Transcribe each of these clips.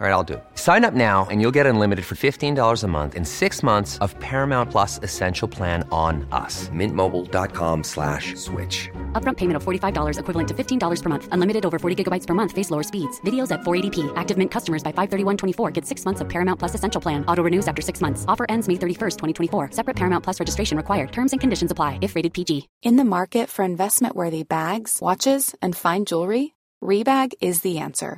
All right, I'll do it. Sign up now and you'll get unlimited for $15 a month in six months of Paramount Plus Essential Plan on us. Mintmobile.com slash switch. Upfront payment of $45 equivalent to $15 per month. Unlimited over 40 gigabytes per month. Face lower speeds. Videos at 480p. Active Mint customers by 531.24 get six months of Paramount Plus Essential Plan. Auto renews after six months. Offer ends May 31st, 2024. Separate Paramount Plus registration required. Terms and conditions apply if rated PG. In the market for investment worthy bags, watches, and fine jewelry, Rebag is the answer.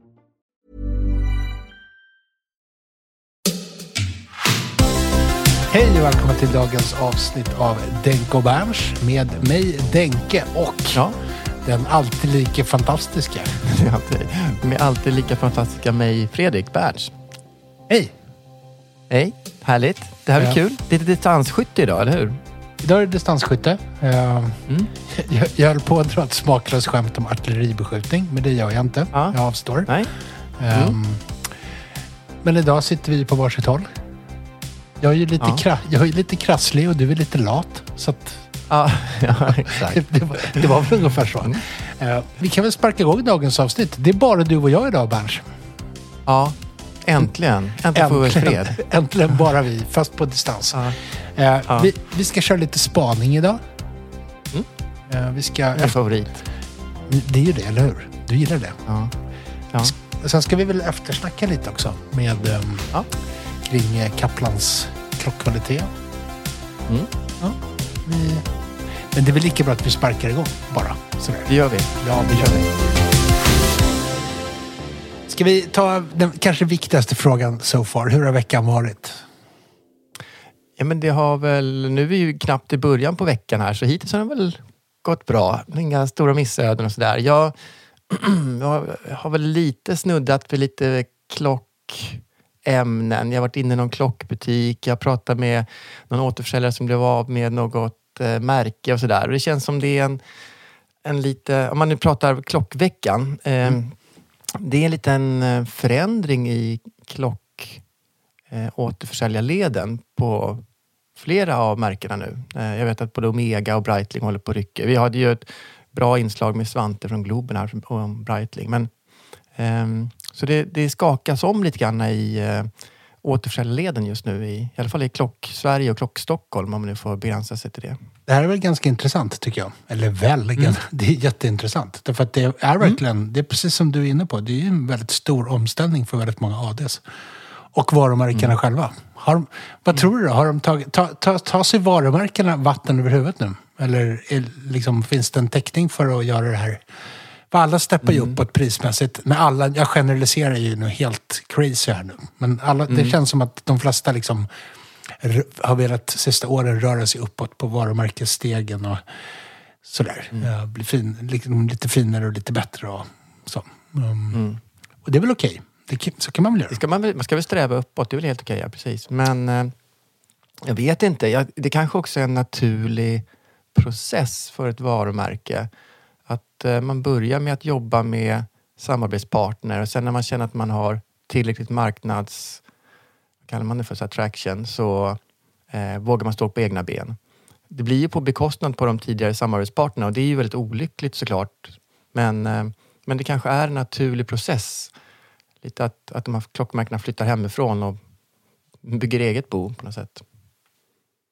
Hej och välkomna till dagens avsnitt av Denke och Berns med mig Denke och Ja. den alltid lika fantastiska. Det är alltid, med alltid lika fantastiska mig, Fredrik Berns. Hej! Hej, härligt. Det här blir Ja. kul. Lite distansskytte idag, eller hur? Idag är det distansskytte. Eh, Mm. Jag, jag höll på att dra ett smaklöst skämt om artilleribeskjutning, men det gör jag inte. Ja. Jag avstår. Nej? Ehm, Men idag sitter vi på varsitt håll. Jag är ju lite, Ja. kra- jag är lite krasslig och du är lite lat. Så att Ja, ja exakt. det, var, det var väl ungefär så. Mm. Eh, vi kan väl sparka igång dagens avsnitt. Det är bara du och jag idag, Berns. Ja, äntligen. Äntligen får vi fred. Äntligen bara vi, fast på distans. Ja. Eh, Ja. vi, vi ska köra lite spaning idag. Mm. Eh, vi ska, Min favorit. det är ju det, eller hur? Du gillar det. Ja. Sen ska vi väl eftersnacka lite också med Ja. Kring eh, Kaplans klockkvalitet. Mm. Ja, vi, men det är väl lika bra att vi sparkar igång bara. Sådär. Det gör vi. Ja, vi gör det. Ska vi ta den kanske viktigaste frågan so far? Hur har veckan varit? Ja, men det har väl... Nu är vi ju knappt i början på veckan här, så hittills har det väl gått bra. Inga stora missöden och sådär. Jag, jag har väl lite snuddat vid lite klockämnen. Jag har varit inne i någon klockbutik. Jag pratade med någon återförsäljare som blev av med något eh, märke och sådär. Det känns som det är en, en lite... Om man nu pratar klockveckan. Eh, Det är en liten eh, förändring i klock eh, återförsäljarleden på flera av märkena nu. Eh, jag vet att både Omega och Breitling håller på att rycka. Vi hade ju ett bra inslag med Svante från Globen här om Breitling. Men, ehm, så det, det skakas om lite grann i eh, återförsäljarleden just nu. I, I alla fall i Klock-Sverige och Klock-Stockholm om man nu får begränsa sig till det. Det här är väl ganska intressant tycker jag. Eller väl, det är jätteintressant. Därför att det är verkligen, det är precis som du är inne på, det är ju en väldigt stor omställning för väldigt många ADs. Och varumärkena själva. Har, vad tror du då? Har de tagit, ta, ta, ta sig varumärkena vatten över huvudet nu? Eller är, liksom, finns det en täckning för att göra det här? För alla steppar ju uppåt prismässigt. Men alla, jag generaliserar ju nu helt crazy här nu. Men alla, det känns som att de flesta liksom har velat sista åren röra sig uppåt på varumärkesstegen och sådär. Ja, bli fin, liksom, lite finare och lite bättre och så. Um, Och det är väl okej. Kan- Så kan man väl göra. Ska man, man ska väl sträva uppåt, det är väl helt okej, ja, precis. Men eh, jag vet inte, jag, det kanske också är en naturlig process för ett varumärke. Att eh, man börjar med att jobba med samarbetspartner och sen när man känner att man har tillräckligt marknads... Vad kallar man det för? Så här, traction. Så eh, vågar man stå på egna ben. Det blir ju på bekostnad på de tidigare samarbetspartnerna och det är ju väldigt olyckligt såklart. Men, eh, men det kanske är en naturlig process. Lite att, att de här klockmärkena flyttar hemifrån och bygger eget bo på något sätt.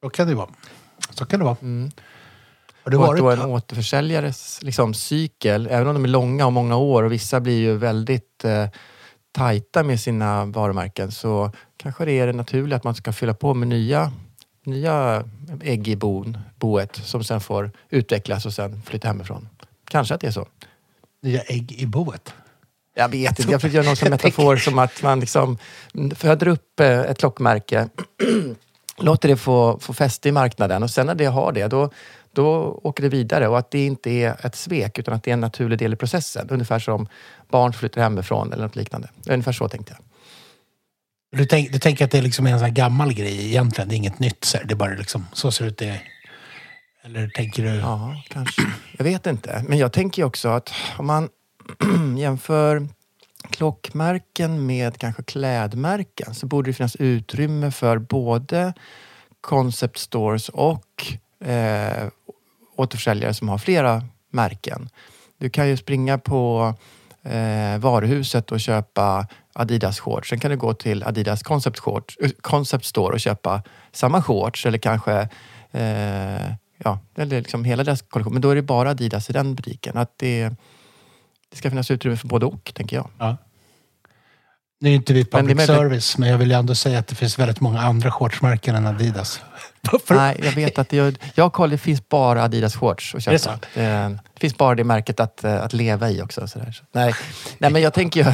Så kan det vara. Så kan det vara. Mm. Har det och att varit då en återförsäljares liksom, cykel, även om de är långa och många år och vissa blir ju väldigt eh, tajta med sina varumärken så kanske det är det naturliga att man ska fylla på med nya, nya ägg i bon, boet som sen får utvecklas och sen flytta hemifrån. Kanske att det är så. nya ägg i boet? Jag vet inte, jag försöker göra någon sån metafor som att man liksom föder upp eh, ett klockmärke, låter det få, få fäste i marknaden och sen när det har det, då, då åker det vidare och att det inte är ett svek utan att det är en naturlig del i processen. Ungefär som barn flyttar hemifrån eller något liknande. Ungefär så tänkte jag. Du, tänk, du tänker att det liksom är en sån gammal grej egentligen? Det är inget nytt? Så. Det är bara liksom, så ser det ut. Det. Eller tänker du... Ja, kanske. Jag vet inte. Men jag tänker också att om man jämför klockmärken med kanske klädmärken så borde det finnas utrymme för både concept stores och eh, återförsäljare som har flera märken. Du kan ju springa på eh, varuhuset och köpa Adidas shorts. Sen kan du gå till Adidas concept, shorts, eh, concept store och köpa samma shorts eller kanske eh, ja, eller liksom hela deras kollektion. Men då är det bara Adidas i den butiken. Att det, det ska finnas utrymme för både och, tänker jag. Ja. Nu är inte vi Men public möjligt- service, men jag vill ju ändå säga att det finns väldigt många andra shortsmärken än Adidas. För- Nej, jag vet att gör- jag kollar, det finns bara Adidas shorts att köpa. Det så? Det, finns bara det märket att, eh, att leva i också. Så där. Nej, nej, men jag tänker ju...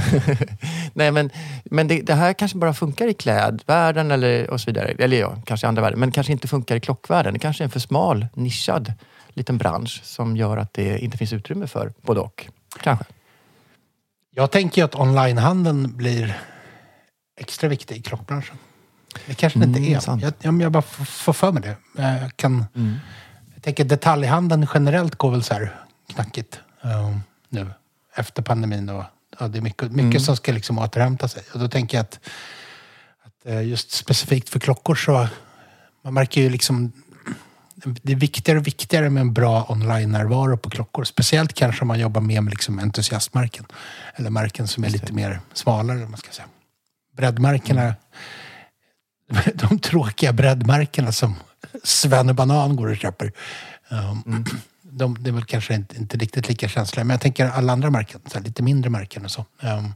nej, men men det, det här kanske bara funkar i klädvärlden eller och så vidare. Eller ja, kanske i andra världar. Men kanske inte funkar i klockvärlden. Det kanske är en för smal, nischad liten bransch som gör att det inte finns utrymme för både och. Kanske. Jag tänker ju att onlinehandeln blir extra viktig i klockbranschen. Det kanske det inte Mm, är. sant. Jag, jag, jag bara får för mig det. Jag, kan, jag tänker detaljhandeln generellt går väl så här knackigt eh, nu efter pandemin. Och, ja, det är mycket, mycket som ska liksom återhämta sig. Och då tänker jag att, att eh, just specifikt för klockor så man märker ju liksom det är viktigare och viktigare med en bra online-närvaro på klockor. Speciellt kanske om man jobbar mer med liksom entusiastmärken. Eller märken som är lite mer smalare, man ska säga. Breddmärkena, de tråkiga breddmärkena som Svenne Banan går och köper. Um, de, det är väl kanske inte, inte riktigt lika känsliga. Men jag tänker alla andra märken, så här, lite mindre märken och så. Um,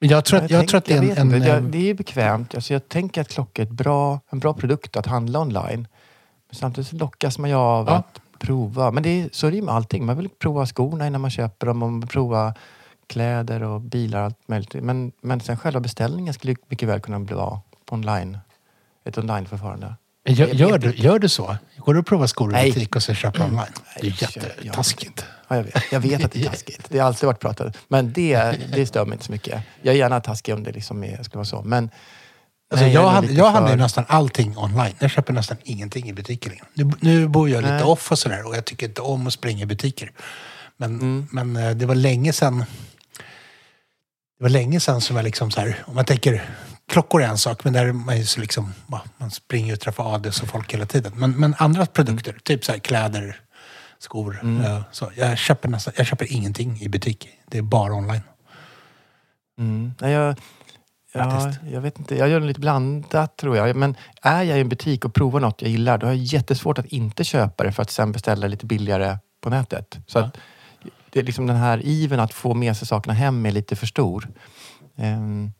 Men jag tror, att, jag, tror att det är en... en. Jag- eh, det är ju bekvämt. Alltså jag tänker att klocka är ett bra, en bra produkt att handla online. Men samtidigt lockas man ju av Ja. att prova. Men det är, så är det ju med allting. Man vill prova skorna innan man köper dem. Man vill prova kläder och bilar och allt möjligt. Men, men sen själva beställningen skulle mycket väl kunna bli på online. Ett onlineförfarande. Gör, gör, du, gör du så? Går du och provar skor i butik och så köper online? Det är ju jättetaskigt. Ja, jag, vet. jag vet att det är taskigt. Det har alltid varit pratat. Men det, det stör mig inte så mycket. Jag är gärna taskig om det liksom är, skulle vara så. Men Alltså nej, jag hand, lite handlar ju för- nästan allting online. Jag köper nästan ingenting i butiker längre. Nu, nu bor jag lite Nej. off och sådär och jag tycker inte om att springa i butiker. Men, Mm. men eh, det var länge sedan det var länge sedan som jag liksom så här, om man tänker klockor är en sak, men där är man ju så liksom, ja, man springer och träffar ADs och folk hela tiden. Men, men andra produkter, typ så här kläder, skor, Mm. eh, så. Jag köper, nästan, jag köper ingenting i butik. Det är bara online. Mm. Nej, jag, ja, jag vet inte. Jag gör det lite blandat tror jag. Men är jag i en butik och provar något jag gillar, då har jag jättesvårt att inte köpa det för att sen beställa lite billigare på nätet. Så Ja. att det är liksom den här iven att få med sig sakerna hem är lite för stor. Ehm,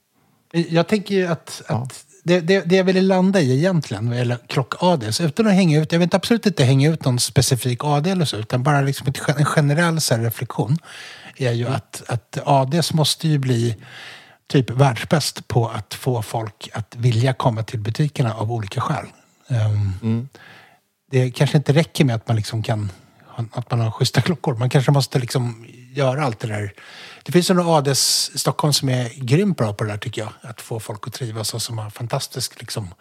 Jag tänker ju att, Ja. att det, det, det jag ville landa i egentligen vad gäller klock-ADs, utan att hänga ut, jag vill absolut inte hänga ut någon specifik AD eller så, utan bara liksom ett, en generell så reflektion, är ju att, att ADs måste ju bli typ världsbäst på att få folk att vilja komma till butikerna av olika skäl. Ehm, Det kanske inte räcker med att man liksom kan att man har schyssta klockor. Man kanske måste liksom göra allt det där. Det finns ADs i Stockholm som är grymt bra på det där tycker jag. Att få folk att trivas och som har fantastisk liksom,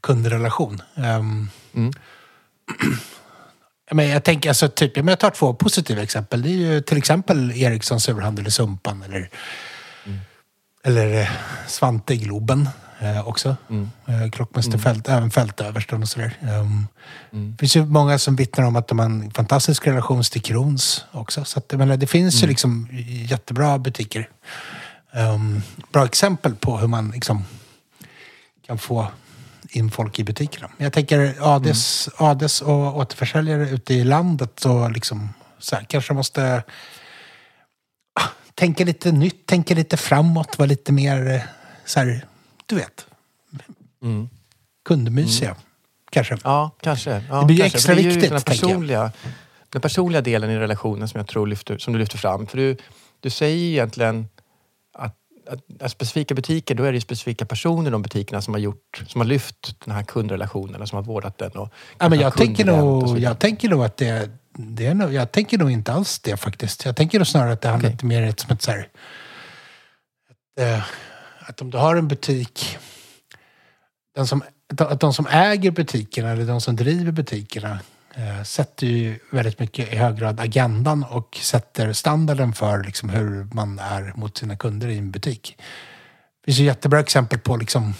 kundrelation. Um, men jag tänker alltså typ, men jag tar två positiva exempel. Det är ju till exempel Ericssons överhandel i Sumpan eller, eller eh, Svante i Globen eh, också. Eh, klockmästare Fält, även Fältöversten och sådär. Um, Det finns ju många som vittnar om att de har en fantastisk relation till Krons också. Så att, menar, det finns ju liksom jättebra butiker. Um, bra exempel på hur man liksom kan få in folk i butikerna. Jag tänker ADs, ADs och återförsäljare ute i landet och liksom så här, kanske måste ah, tänka lite nytt, tänka lite framåt, vara lite mer eh, så här, du vet, kundmysiga. Kanske. Ja, kanske. Ja, Det blir kanske. extra det är ju den personliga, Den personliga delen i relationen som jag tror lyfter, som du lyfter fram. För du, du säger ju egentligen att, att, att specifika butiker, då är det ju specifika personer i de butikerna som har, gjort, som har lyft den här kundrelationen och som har vårdat den. Och Ja, men jag, tänker nog, jag tänker nog att det, det är nog, jag tänker nog inte alls det faktiskt. Jag tänker nog snarare att det handlar lite mer som ett så här, att, eh, att om du har en butik, den som, att de som äger butikerna eller de som driver butikerna eh, sätter ju väldigt mycket i hög grad agendan och sätter standarden för liksom, hur man är mot sina kunder i en butik. Det finns ju jättebra exempel på liksom,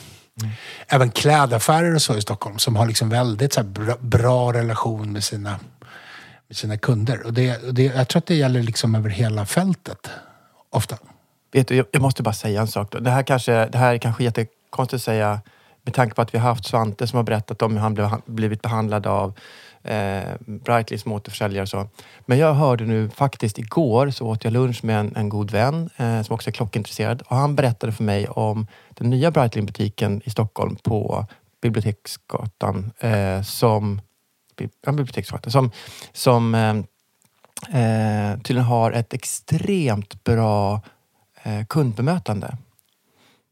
även klädaffärer och så i Stockholm som har liksom väldigt så bra, bra relation med sina, med sina kunder. Och det, och det, jag tror att det gäller liksom över hela fältet. Ofta. Vet du, jag, måste bara säga en sak. Då. Det, här kanske, det här är kanske jättekonstigt att säga med tanke på att vi har haft Svante som har berättat om hur han blev, blivit behandlad av eh, Brightly som återförsäljare och så. Men jag hörde nu faktiskt igår så åt jag lunch med en, en god vän eh, som också är klockintresserad och han berättade för mig om den nya Brightly-butiken i Stockholm på Biblioteksgatan eh, som, ja, Biblioteksgatan, som, som eh, eh, tydligen har ett extremt bra kundbemötande.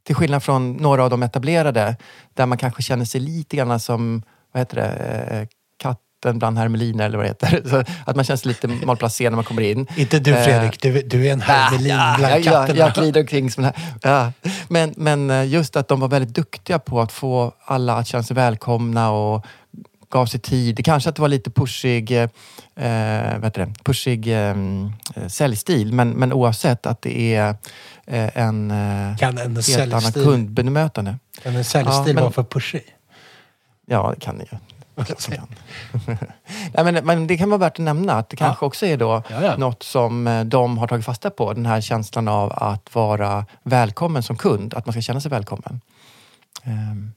Till skillnad från några av de etablerade där man kanske känner sig lite grann som, vad heter det, eh, katten bland hermeliner eller vad det heter. Så att man känner sig lite malplacerad när man kommer in. Inte du Eh, Fredrik, du, du är en hermelin bland jag, jag, katterna. jag glider omkring som här. Ja. Men, men eh, just att de var väldigt duktiga på att få alla att känna sig välkomna och gav sig tid. Kanske att det var lite pushig, eh, vad det? pushig eh, eh, säljstil, men, men oavsett att det är eh, en eh, Kan en helt annan kundbemötande. kan en säljstil Ja, vara för pushig? Ja, det kan det ju. Nej, men, men det kan vara värt att nämna att det kanske också är då Ja, ja. något som eh, de har tagit fasta på. Den här känslan av att vara välkommen som kund. Att man ska känna sig välkommen. Ehm,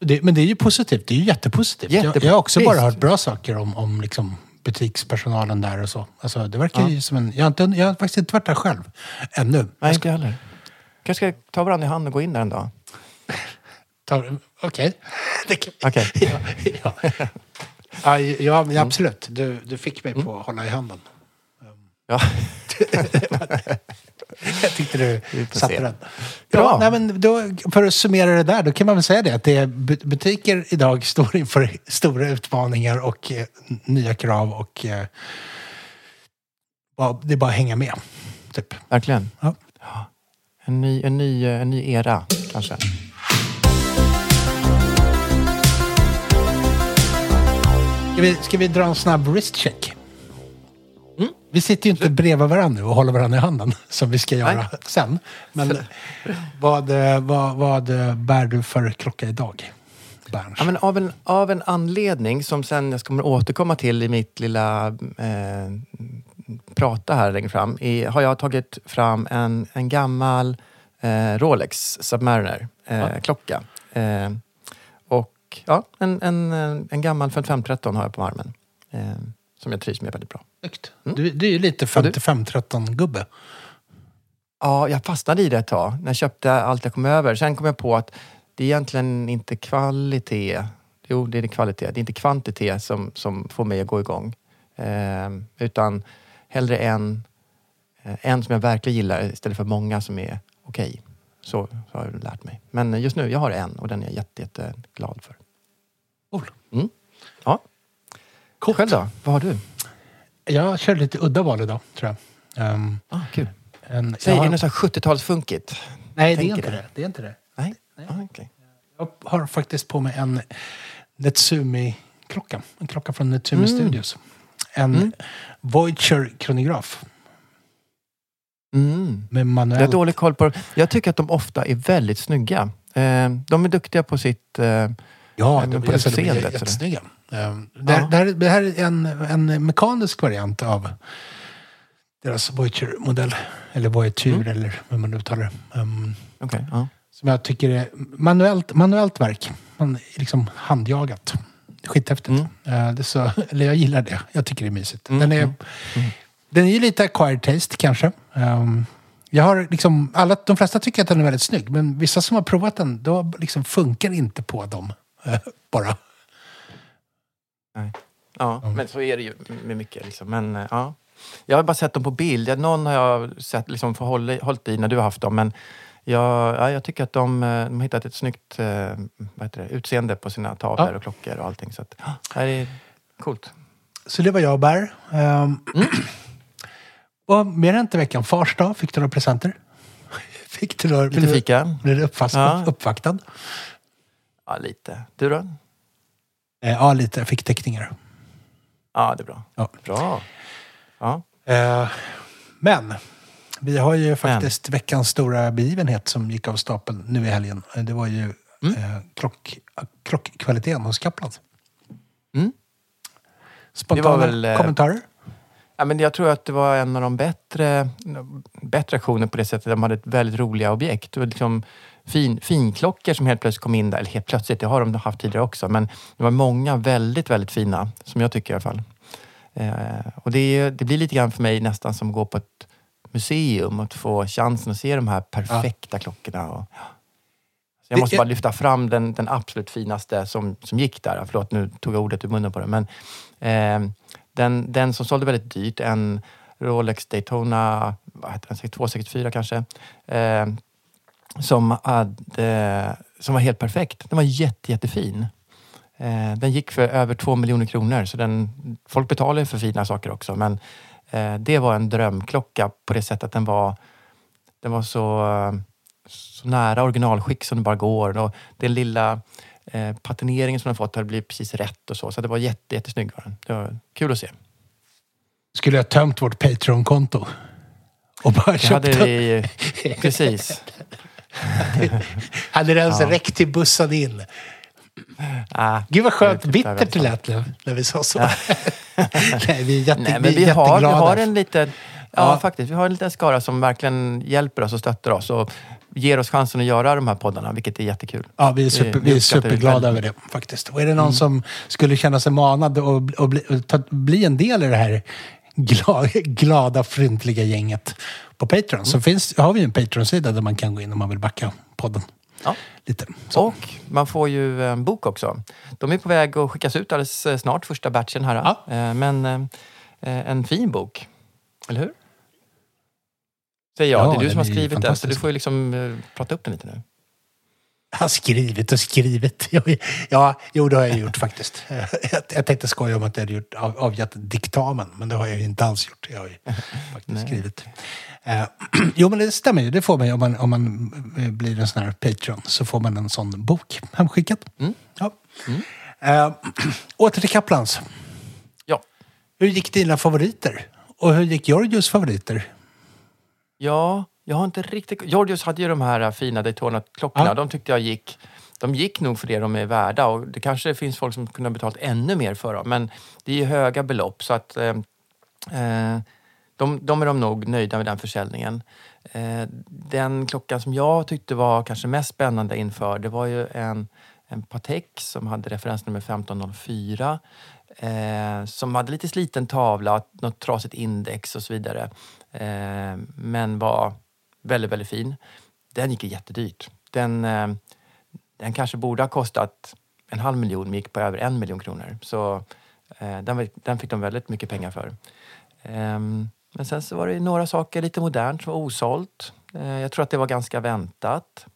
Det, men det är ju positivt. Det är ju jättepositivt. Jag, Jättepo- jag har också bara hört bra saker om, om liksom butikspersonalen där och så. Alltså, det verkar Ja. ju som en... Jag har, inte, jag har faktiskt inte varit där själv. Ännu. nej, jag heller. kanske ska ta varandra i hand och gå in där en dag. Okej. Okej. ja, ja. ja, ja, men absolut. Du, du fick mig på att hålla i handen. Ja. Jag tyckte du satte den. Ja, nej, men då, för att summera det där, då kan man väl säga det att det butiker idag står inför stora utmaningar och eh, nya krav och eh, bara- det är bara att hänga med. Typ. Verkligen. Ja. Ja. En, ny, en, ny, en ny era, kanske. Ska, vi, ska vi dra en snabb wristcheck? Vi sitter ju inte bredvid varandra och håller varandra i handen som vi ska göra Nej. sen. Men vad, eh, vad, vad eh, bär du för klocka idag? Ja, men av, en, av en anledning som sen jag kommer återkomma till i mitt lilla eh, prata här längre fram i, har jag tagit fram en, en gammal eh, Rolex Submariner eh, klocka. Eh, och ja, en, en, en gammal 5513 har jag på armen. Som jag trivs med väldigt bra. Snyggt. Du, du är ju lite Och du? 55-13-gubbe. Ja, jag fastnade i det ett tag när jag köpte allt jag kom över. Sen kom jag på att det är egentligen inte kvalitet. Jo, det är kvalitet. Det är inte kvantitet som, som får mig att gå igång. Eh, utan hellre en, eh, en som jag verkligen gillar istället för många som är okej. Så, så har jag lärt mig. Men just nu, jag har en och den är jag jätte, jätte glad för. Cool. Mm. Coolt. Själv då? Vad har du? Jag kör lite udda val idag, tror jag. Um, Ah, kul. en, Säg, jag är har, det något sånt här 70-talsfunkigt? nej, det är inte det. det. det är inte det. Nej? Ah, okej. Jag har faktiskt på mig en Netsumi-klocka. En klocka från Netsumi Mm. Studios. En Voyager-kronograf Mm. med Jag manuell... har dålig koll på Jag tycker att de ofta är väldigt snygga. Eh, de är duktiga på sitt... Ja, de, på de är utseendet, sådär. jättesnygga. Um, det, här, det, här, det här är en, en mekanisk variant av deras Voyager-modell. Eller Voyager, Mm. eller hur man uttalar det. Um, Okej, ja. som jag tycker är manuellt, manuellt verk. man liksom handjagat. Skithäftigt. Eh, det är så, eller jag gillar det. Jag tycker det är mysigt. Den är, den är lite acquired taste kanske. Ehm, jag har liksom, alla, de flesta tycker att den är väldigt snygg, men vissa som har provat den, då liksom funkar inte på dem. bara. Ja, men så är det ju med mycket. Liksom. Men, eh, ja. Jag har bara sett dem på bild. Någon har jag sett, liksom, hållit, i när du har haft dem. Men jag, ja, jag tycker att de, eh, de har hittat ett snyggt eh, det, utseende på sina tavlor Ja. och klockor och allting. Så att, ja, det är coolt. Så det var jag och bär. Um, Mm. och mer än inte veckan. Fars dag, fick du några presenter? Fick du några... Lite fika? Blev du uppfast, Ja. uppvaktad? Ja, lite. Du då? Eh, ja, lite. Jag fick teckningar. Ja, det är bra. Ja. Bra. Ja. Eh, men vi har ju faktiskt veckans stora begivenhet som gick av stapeln nu i helgen. Eh, Det var ju eh, klock, klockkvaliteten hos Kaplan. Mm. Spontana väl, kommentarer? Ja, men jag tror att det var en av de bättre, bättre aktioner på det sättet. De hade ett väldigt roliga objekt. Det var liksom fin, finklockor som helt plötsligt kom in där. Eller helt plötsligt, det har de haft tidigare också. Men det var många väldigt, väldigt fina. Som jag tycker i alla fall. Eh, och det, det blir lite grann för mig nästan som att gå på ett museum. Att få chansen att se de här perfekta klockorna. Och, jag måste bara lyfta fram den, den absolut finaste som, som gick där. Förlåt, nu tog jag ordet ur munnen på det. Men, eh, den, den som sålde väldigt dyrt, en Rolex Daytona vad heter den, 264 kanske, eh, som, hade, som var helt perfekt. Den var jätte, jättefin. Eh, den gick för över två miljoner kronor, så den, folk betalar för fina saker också. Men eh, det var en drömklocka på det sättet att den var, den var så, så nära originalskick som det bara går. Och den lilla eh, patineringen som den fått har blivit precis rätt och så. Så det var jätte, jättesnygg. Var den. Det var kul att se. Skulle jag tömt vårt Patreon-konto? Och bara Det köpt hade hade, vi... Precis. hade det ens Ja. räckt till bussen in? Ah, Gud vad skönt bittert det vi lät nu när vi sa så. Nej, vi är, jätte, Nej, men vi vi har, vi har en liten... Ja, Ja. faktiskt. Vi har en liten skara som verkligen hjälper oss och stöttar oss och ger oss chansen att göra de här poddarna, vilket är jättekul. Ja, vi är, super, Det- vi är vi superglada över det faktiskt. Och är det någon som skulle känna sig manad att bli, bli en del i det här glada, glada fryntliga gänget på Patreon så finns, har vi en Patreon-sida där man kan gå in om man vill backa podden. Ja. Lite. Så. Och man får ju en bok också. De är på väg att skickas ut alldeles eh, snart, första batchen här. Ja. Eh, Men eh, en fin bok. Eller hur? Säger jag. Ja, det är du som har skrivit den, så du får ju liksom prata upp den lite nu. Har skrivit och skrivit. Ja, jo det har jag gjort faktiskt. Jag, jag tänkte skoja om att jag hade gjort, av, avgett diktamen, men det har jag ju inte alls gjort. Jag har ju faktiskt skrivit. Eh, jo, men det stämmer ju. Det får man ju om man, om man eh, blir en sån här Patreon. Så får man en sån bok hemskickad. Ja. Eh, åter till Kaplans. Ja. Hur gick dina favoriter? Och hur gick Georgios favoriter? Ja, jag har inte riktigt... Georgios hade ju de här fina Daytona-klockorna. Ja. De tyckte jag gick... De gick nog för det de är värda och det kanske finns folk som kunde ha betalt ännu mer för dem. Men det är ju höga belopp så att eh, eh, de, de är de nog nöjda med den försäljningen. Eh, den klockan som jag tyckte var kanske mest spännande inför det var ju en, en Patek som hade referensnummer 1504 eh, som hade lite sliten tavla, något trasigt index och så vidare. Eh, men var väldigt, väldigt fin. Den gick ju jättedyrt. Den, eh, den kanske borde ha kostat en halv miljon men gick på över en miljon kronor. Så eh, den, den fick de väldigt mycket pengar för. Ehm, men sen så var det några saker lite modernt som var osålt. Eh, jag tror att det var ganska väntat.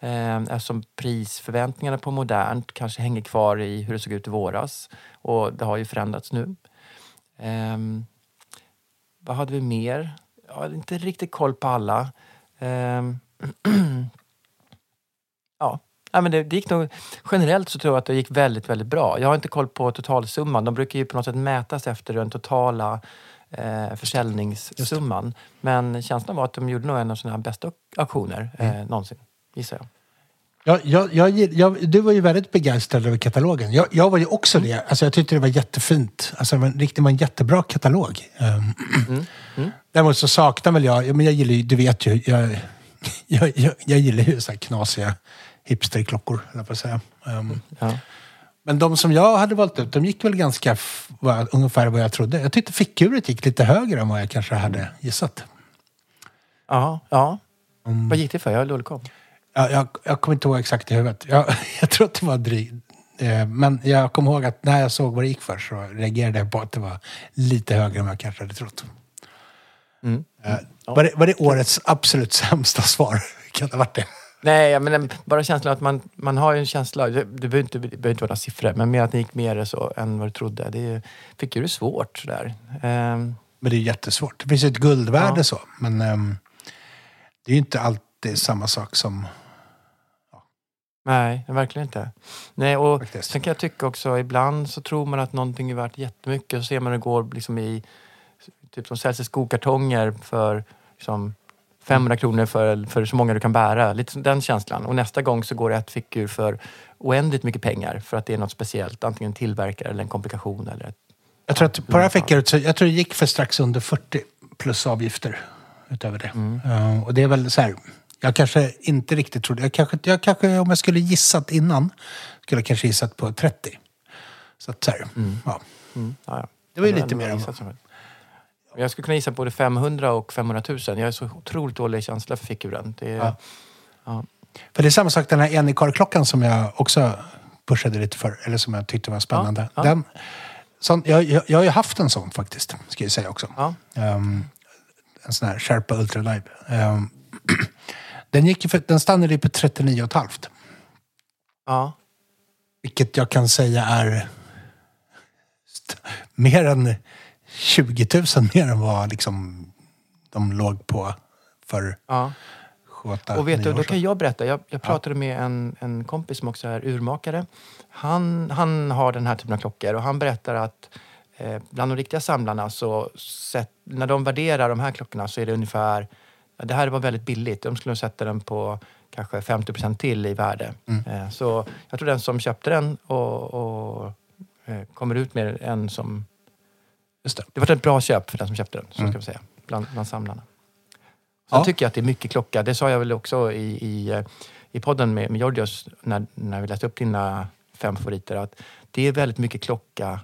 Ehm, eftersom prisförväntningarna på modernt kanske hänger kvar i hur det såg ut i våras. Och det har ju förändrats nu. Ehm, vad hade vi mer? Jag har inte riktigt koll på alla. Ehm, ja, Ja, men det, det gick nog, generellt så tror jag att det gick väldigt, väldigt bra. Jag har inte koll på totalsumman. De brukar ju på något sätt mätas efter den totala eh, försäljningssumman. Men känslan var att de gjorde nog en av sina bästa auktioner eh, någonsin, gissar jag. Jag, jag, jag, jag, du var ju väldigt begeistrad över katalogen. Jag, jag var ju också det. Alltså, jag tyckte det var jättefint. Alltså, det var en, riktigt, var en jättebra katalog. Um, Däremot så saknar väl jag, ja, men jag gillar ju, du vet ju, jag, jag, gillar ju så här knasiga hipsterklockor, jag på att säga. Um, Ja. Men de som jag hade valt ut, de gick väl ganska vad- ungefär vad jag trodde. Jag tyckte fickuret gick lite högre än vad jag kanske hade gissat. Ja, ja. Mm. Vad gick det för? Jag lullkom. Jag, jag, jag kommer inte ihåg exakt i huvudet. Jag, jag tror att det var drygt. Eh, Men jag kommer ihåg att när jag såg vad det gick för så reagerade jag på att det var lite högre än vad jag kanske hade trott. Mm. Eh, Var, det, var det årets absolut sämsta svar? Kan det ha varit det? Nej, ja, men den- bara känslan att man, man har ju en känsla, det, behöver inte, det behöver inte vara några siffror, men mer att det gick mer så än vad du trodde. Det fick ju det svårt sådär. Ehm, Men det är jättesvårt. Det finns ju ett guldvärde Ja. så. Men ehm, det är ju inte alltid samma sak som... nej, verkligen inte. Nej, och Faktiskt. sen kan jag tycka också, ibland så tror man att någonting är värt jättemycket, så ser man det går liksom i, typ som säljs i skokartonger för liksom, 500 kronor för, för så många du kan bära. Lite den känslan. Och nästa gång så går det ett fickur för oändligt mycket pengar för att det är något speciellt. Antingen en tillverkare eller en komplikation eller ett Jag tror att på det här fickuret så jag tror det gick för strax under 40 plus avgifter utöver det. Eh, och det är väl så här, jag kanske inte riktigt trodde, jag kanske, jag kanske om jag skulle gissat innan, skulle jag kanske gissat på 30. Så att så här, ja. Mm, ja, ja. Det var ju lite mer än som- Jag skulle kunna gissa både 500 och 500 000. Jag är så otroligt dålig känsla för fickuren. Det är, Ja. För det är samma sak, den här Anycar-klockan som jag också pushade lite för, eller som jag tyckte var spännande. Den, sån, jag, jag, jag har ju haft en sån faktiskt, ska jag säga också. Ehm, en sån här Sherpa Ultra Live. Ehm, den, gick för, den stannade ju på 39,5. Ja. Vilket jag kan säga är mer än 20 000 mer än vad liksom, de låg på för ja. 7-8, Och vet du, då kan jag berätta. Jag, jag pratade med en, en kompis som också är urmakare. Han, han har den här typen av klockor och han berättar att eh, bland de riktiga samlarna så sett, när de värderar de här klockorna så är det ungefär, ja, det här var väldigt billigt. De skulle sätta den på kanske 50 procent till i värde. Eh, så jag tror den som köpte den och, och eh, kommer ut med en som... Just det. Det var ett bra köp för den som köpte den, så ska vi säga, bland, bland samlarna. Sen Ja. tycker jag att det är mycket klocka. Det sa jag väl också i, i, i podden med, med Georgios när, när vi läste upp dina fem favoriter. Att det är väldigt mycket klocka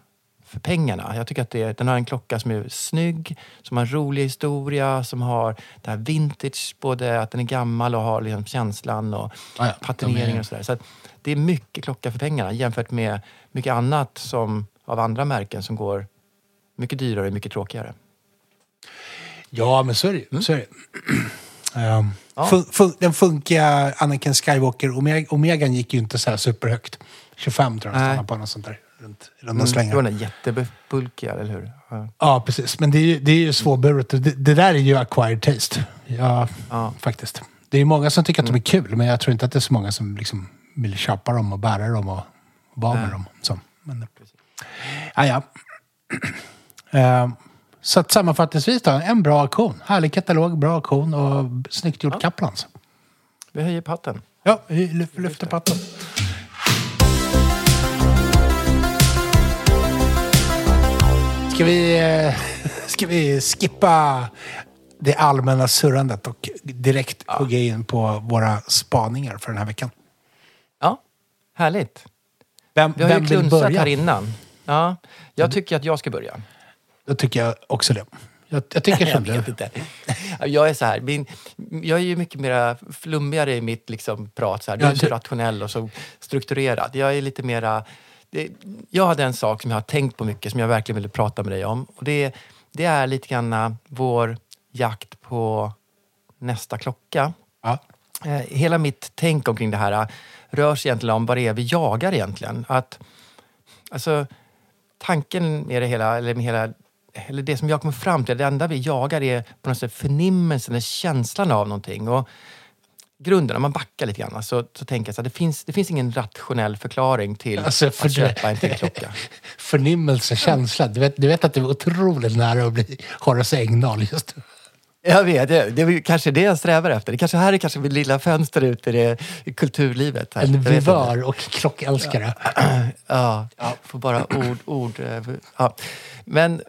för pengarna. Jag tycker att det, den har en klocka som är snygg, som har en rolig historia, som har det här vintage, både att den är gammal och har liksom känslan och Ja, ja. patineringen och sådär. Så det är mycket klocka för pengarna jämfört med mycket annat som, av andra märken som går mycket dyrare och mycket tråkigare. Ja, men så är det ju. Så är det. Ehm, Ja. fun, fun, den funkiga Anakin Skywalker Omega, Omegan gick ju inte så här superhögt. 25 tror jag stannade på något sånt där. Runt, runda Mm, slängar. det var den jättebulkiga, eller hur? Ja. Ja, precis. Men det är ju, det är ju svårburet. Det, det där är ju acquired taste. Ja, Ja. faktiskt. Det är många som tycker att de är kul, men jag tror inte att det är så många som liksom vill köpa dem och bära dem och vara med dem. Så, men, ja, ja. Ehm, så att sammanfattningsvis då, en bra auktion. Härlig katalog, bra auktion och snyggt gjort Kaplans. Vi höjer patten. Ja, vi lyf- lyfter patten. Ska vi, eh, ska vi skippa det allmänna surrandet och direkt hugga in på våra spaningar för den här veckan? Ja, härligt. Vem, Vi har vem ju klunsat här innan. Ja, jag tycker att jag ska börja. Då tycker jag också det. Jag, jag tycker som Jag du. inte. Jag är så här, min, jag är ju mycket mer flummigare i mitt liksom prat. Så här. Du Ja, är så rationell och så strukturerad. Jag är lite mera... Det, jag hade en sak som jag har tänkt på mycket som jag verkligen ville prata med dig om. Och det, det är lite grann äh, vår jakt på nästa klocka. Ja. Eh, hela mitt tänk omkring det här äh, rör sig egentligen om vad det är vi jagar egentligen. Att, alltså, tanken med det hela, eller med hela eller det som jag kommer fram till, det enda vi jagar är på något sätt förnimmelsen, eller känslan av någonting. Och grunden, om man backar lite grann, så, så tänker jag så att det finns, det finns ingen rationell förklaring till Alltså, för att köpa en till klocka. Förnimmelse, känsla. Du vet, du vet att du är otroligt nära att bli Horace Engdahl just nu. Jag vet, det, det är kanske det jag strävar efter. Det kanske här är kanske mitt lilla fönster ut i, det, i kulturlivet. Här. En vivör och klockälskare. Ja, får bara ord. ord eh, ja. Men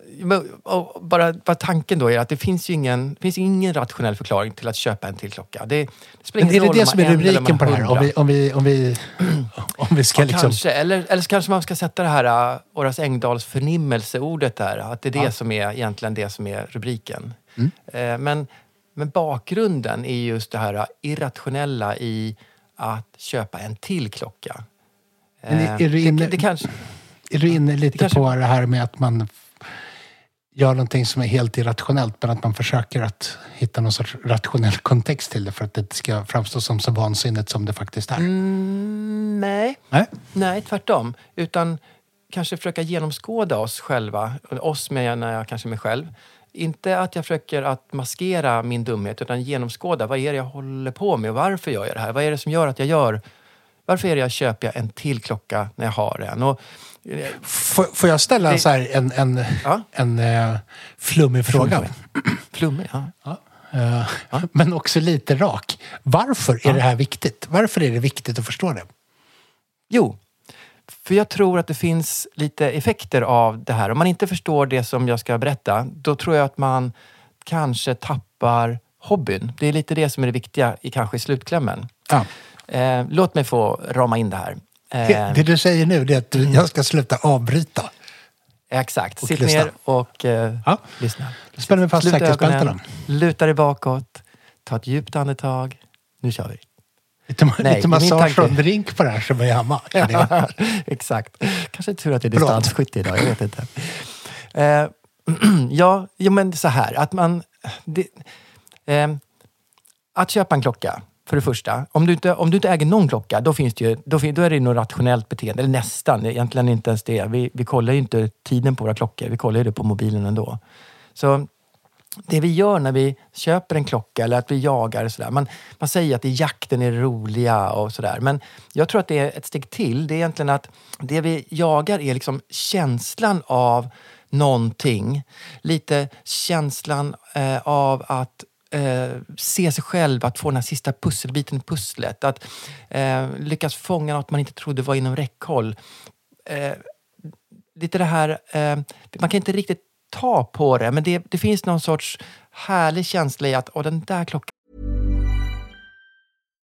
bara, bara tanken då är att det finns ju ingen, finns ingen rationell förklaring till att köpa en till klocka. Det, det Men är det det om som är rubriken på det här? Om vi, om vi, om vi, om vi ska Ja, liksom... Kanske. Eller, eller så kanske man ska sätta det här Horace Engdahls förnimmelseordet där. Att det är det som är egentligen det som är rubriken. Mm. Eh, men, men bakgrunden är just det här irrationella i att köpa en till klocka. Är- Eh, är du inne- det, det kanske... Är du inne lite kanske- på det här med att man gör någonting som är helt irrationellt men att man försöker att hitta någon sorts rationell kontext till det för att det ska framstå som så vansinnigt som det faktiskt är? Mm, nej. Nej? Nej, tvärtom. Utan kanske försöka genomskåda oss själva. Oss menar jag kanske mig själv. Inte att jag försöker att maskera min dumhet utan genomskåda. Vad är det jag håller på med och varför gör jag det här? Vad är det som gör att jag gör... Varför är det jag köper en till klocka när jag har en? Och, Får, får jag ställa Det- så en, en, Ja. en eh, flummig fråga? flummig, ja. Eh, Men också lite rak. Varför är det här viktigt? Varför är det viktigt att förstå det? Jo, för jag tror att det finns lite effekter av det här. Om man inte förstår det som jag ska berätta, då tror jag att man kanske tappar hobbyn. Det är lite det som är det viktiga i, kanske i slutklämmen. Ja. Eh, låt mig få rama in det här. Eh, Det, det du säger nu är att du, jag ska sluta avbryta. exakt. Sitt lyssna. ner och eh, Ja. lyssna. Vi fast säkerhetsbältena. luta dig bakåt, ta ett djupt andetag. Nu kör vi. Lite, Nej, lite massage och drink på det här som är hemma. Exakt. Kanske tur att det är distansskytte idag, jag vet inte. Eh, ja, ja, men så här att man... Det, eh, att köpa en klocka, för det första. Om du inte, om du inte äger någon klocka, då, finns det ju, då, då är det något rationellt beteende. Eller nästan, egentligen inte ens det. Vi, vi kollar ju inte tiden på våra klockor, vi kollar ju det på mobilen ändå. Så det vi gör när vi köper en klocka eller att vi jagar, sådär. Man, man säger att det är jakten är det roliga och sådär. Men jag tror att det är ett steg till. Det är egentligen att det vi jagar är liksom känslan av någonting. Lite känslan eh, av att eh, se sig själv, att få den här sista pusselbiten i pusslet. Att eh, lyckas fånga något man inte trodde var inom räckhåll. Eh, lite det här, eh, man kan inte riktigt ta på det, men det, det finns någon sorts härlig känsla i att Åh, den där klockan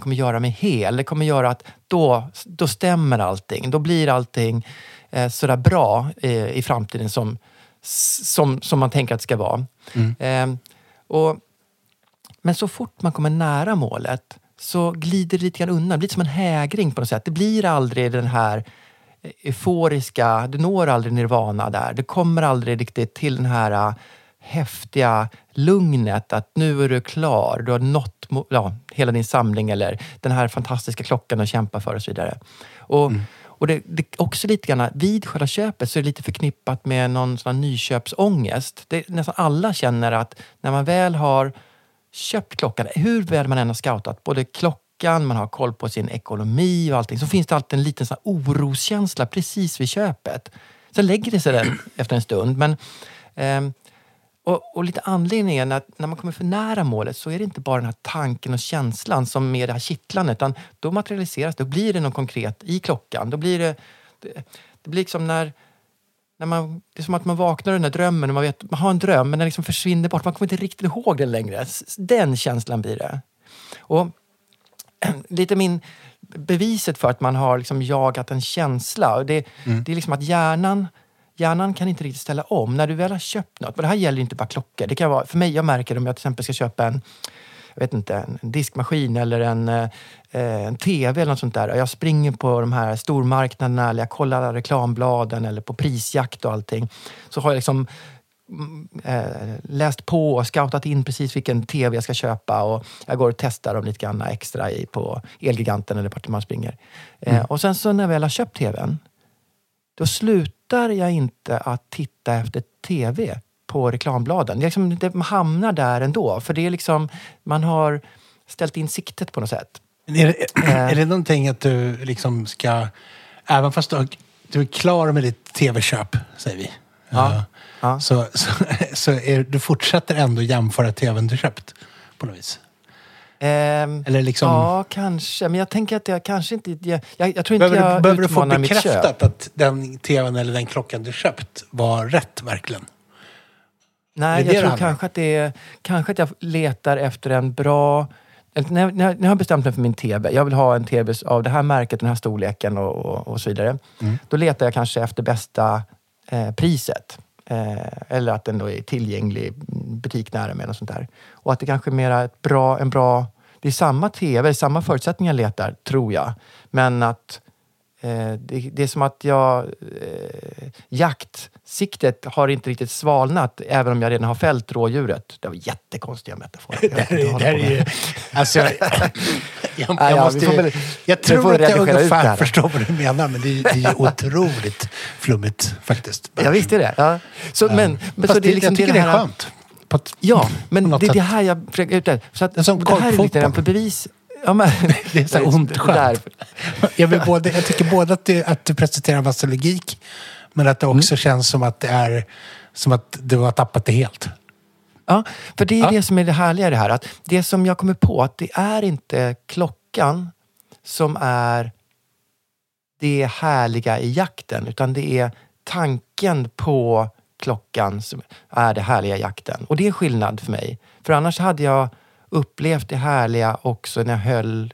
Kommer göra mig hel. Det kommer göra att då, då stämmer allting. Då blir allting eh, sådär bra eh, i framtiden som, som, som man tänker att det ska vara. Eh, och, men så fort man kommer nära målet så glider det lite grann undan. Det blir som en hägring på något sätt. Det blir aldrig den här euforiska, du når aldrig nirvana där. Du kommer aldrig riktigt till den här häftiga lugnet att nu är du klar. Du har nått ja, hela din samling eller den här fantastiska klockan att kämpa för och så vidare. Och, och det, det också lite grann, vid själva köpet så är det lite förknippat med någon sån här nyköpsångest. Det, nästan alla känner att när man väl har köpt klockan, hur väl man än har scoutat, både klockan, man har koll på sin ekonomi och allting, så finns det alltid en liten sån oroskänsla precis vid köpet. Sen lägger det sig den efter en stund, men ehm, och, och lite anledningen är att när man kommer för nära målet så är det inte bara den här tanken och känslan som är det här kittlandet, utan då materialiseras det, då blir det något konkret i klockan. Då blir det, det, det blir liksom när, när man, det är som att man vaknar ur den där drömmen och man, vet, man har en dröm men den liksom försvinner bort. Man kommer inte riktigt ihåg den längre. Den känslan blir det. Och lite min beviset för att man har liksom jagat en känsla. Det, det är liksom att hjärnan, hjärnan kan inte riktigt ställa om. När du väl har köpt något, och det här gäller inte bara klockor. Det kan vara, för mig, jag märker om jag till exempel ska köpa en jag vet inte, en diskmaskin eller en, eh, en tv eller något sånt där. Och Jag springer på de här stormarknaderna eller jag kollar alla reklambladen eller på prisjakt och allting. Så har jag liksom mm, eh, läst på och scoutat in precis vilken tv jag ska köpa och jag går och testar dem lite grann extra i, på Elgiganten eller vart man springer. Eh, och sen så när jag väl har köpt tvn, då slutar jag inte att titta efter tv på reklambladen. Liksom, det, hamnar där ändå, för det är liksom, man har ställt in siktet på något sätt. Är det, är det någonting att du liksom ska... Även fast du, du är klar med ditt tv-köp, säger vi. Ja. Eh, Ja. Så, så, så är, du fortsätter ändå jämföra tvn du köpt på något vis. Ehm, Eller liksom- Ja, kanske. Men jag tänker att jag kanske inte... Jag, jag, jag tror inte Behöver, jag du, behöver du få bekräftat att den tvn eller den klockan du köpt var rätt verkligen? Nej, jag det tror handlar kanske att, det är, kanske att jag letar efter en bra... När, jag- när, jag- när jag har bestämt mig för min TV, jag vill ha en TV av det här märket, den här storleken och, och, och så vidare. Mm. Då letar jag kanske efter bästa eh, priset. Eh, eller att den då är tillgänglig butik nära mig. Och sånt där. Och att det kanske är mera ett bra, en bra... Det är samma TV, samma förutsättningar jag letar, tror jag. Men att Eh, det, det är som att jag... Eh, jaktsiktet har inte riktigt svalnat även om jag redan har fällt rådjuret. Det var jättekonstiga metaforer. Jag Det är, det jag håller är ju... Alltså, jag, jag, Ja, jag, ja, måste, väl- jag tror att jag det ungefär förstår vad du menar, men det är, det är otroligt flummigt faktiskt. Ja, visst är det. Ja. Så, men, men, så det är liksom jag tycker det, är skönt. På ett, Ja, på men det är det här jag försöker ut. Så att Det är som det här är lite för bevis. Ja, men, Det är så ont där- Jag, vill både, jag tycker både att du, att du presenterar massa logik, men att det Mm. också känns som att det är som att du har tappat det helt. Ja, för det är Ja. det som är det härliga i det här. Att det som jag kommer på, att det är inte klockan som är det härliga i jakten, utan det är tanken på klockan som är det härliga jakten. Och det är skillnad för mig. För annars hade jag upplevt det härliga också när jag höll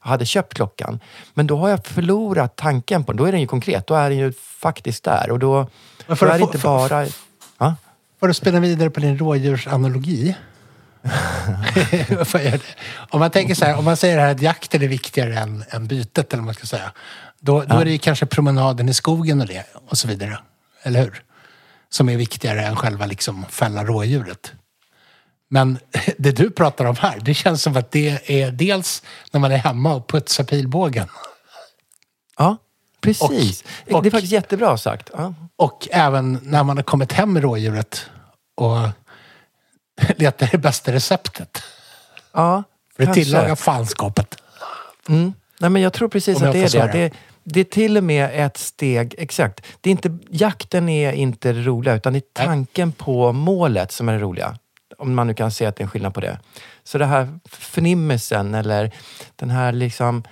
hade köpt klockan. Men då har jag förlorat tanken på den. Då är den ju konkret. Då är den ju faktiskt där. Och då, Men då för att är det inte för- bara... Ja? För att spinna vidare på din rådjursanalogi. Om man tänker så här, om man säger här att jakten är viktigare än, än bytet, eller vad man ska säga. Då, då är det ju kanske promenaden i skogen och det, och så vidare. Eller hur? Som är viktigare än själva liksom fälla rådjuret. Men det du pratar om här, det känns som att det är dels när man är hemma och putsar pilbågen. Ja, precis. Och- och- det är faktiskt jättebra sagt. Ja. Och även när man har kommit hem med rådjuret och letar det bästa receptet. Ja, För att tillaga fanskapet. Mm. Nej, men jag tror precis Om att jag det är det. det. Det är till och med ett steg, exakt. Det är inte, jakten är inte det roliga, utan det är tanken på målet som är det roliga. Om man nu kan se att det är en skillnad på det. Så det här förnimmelsen eller den här liksom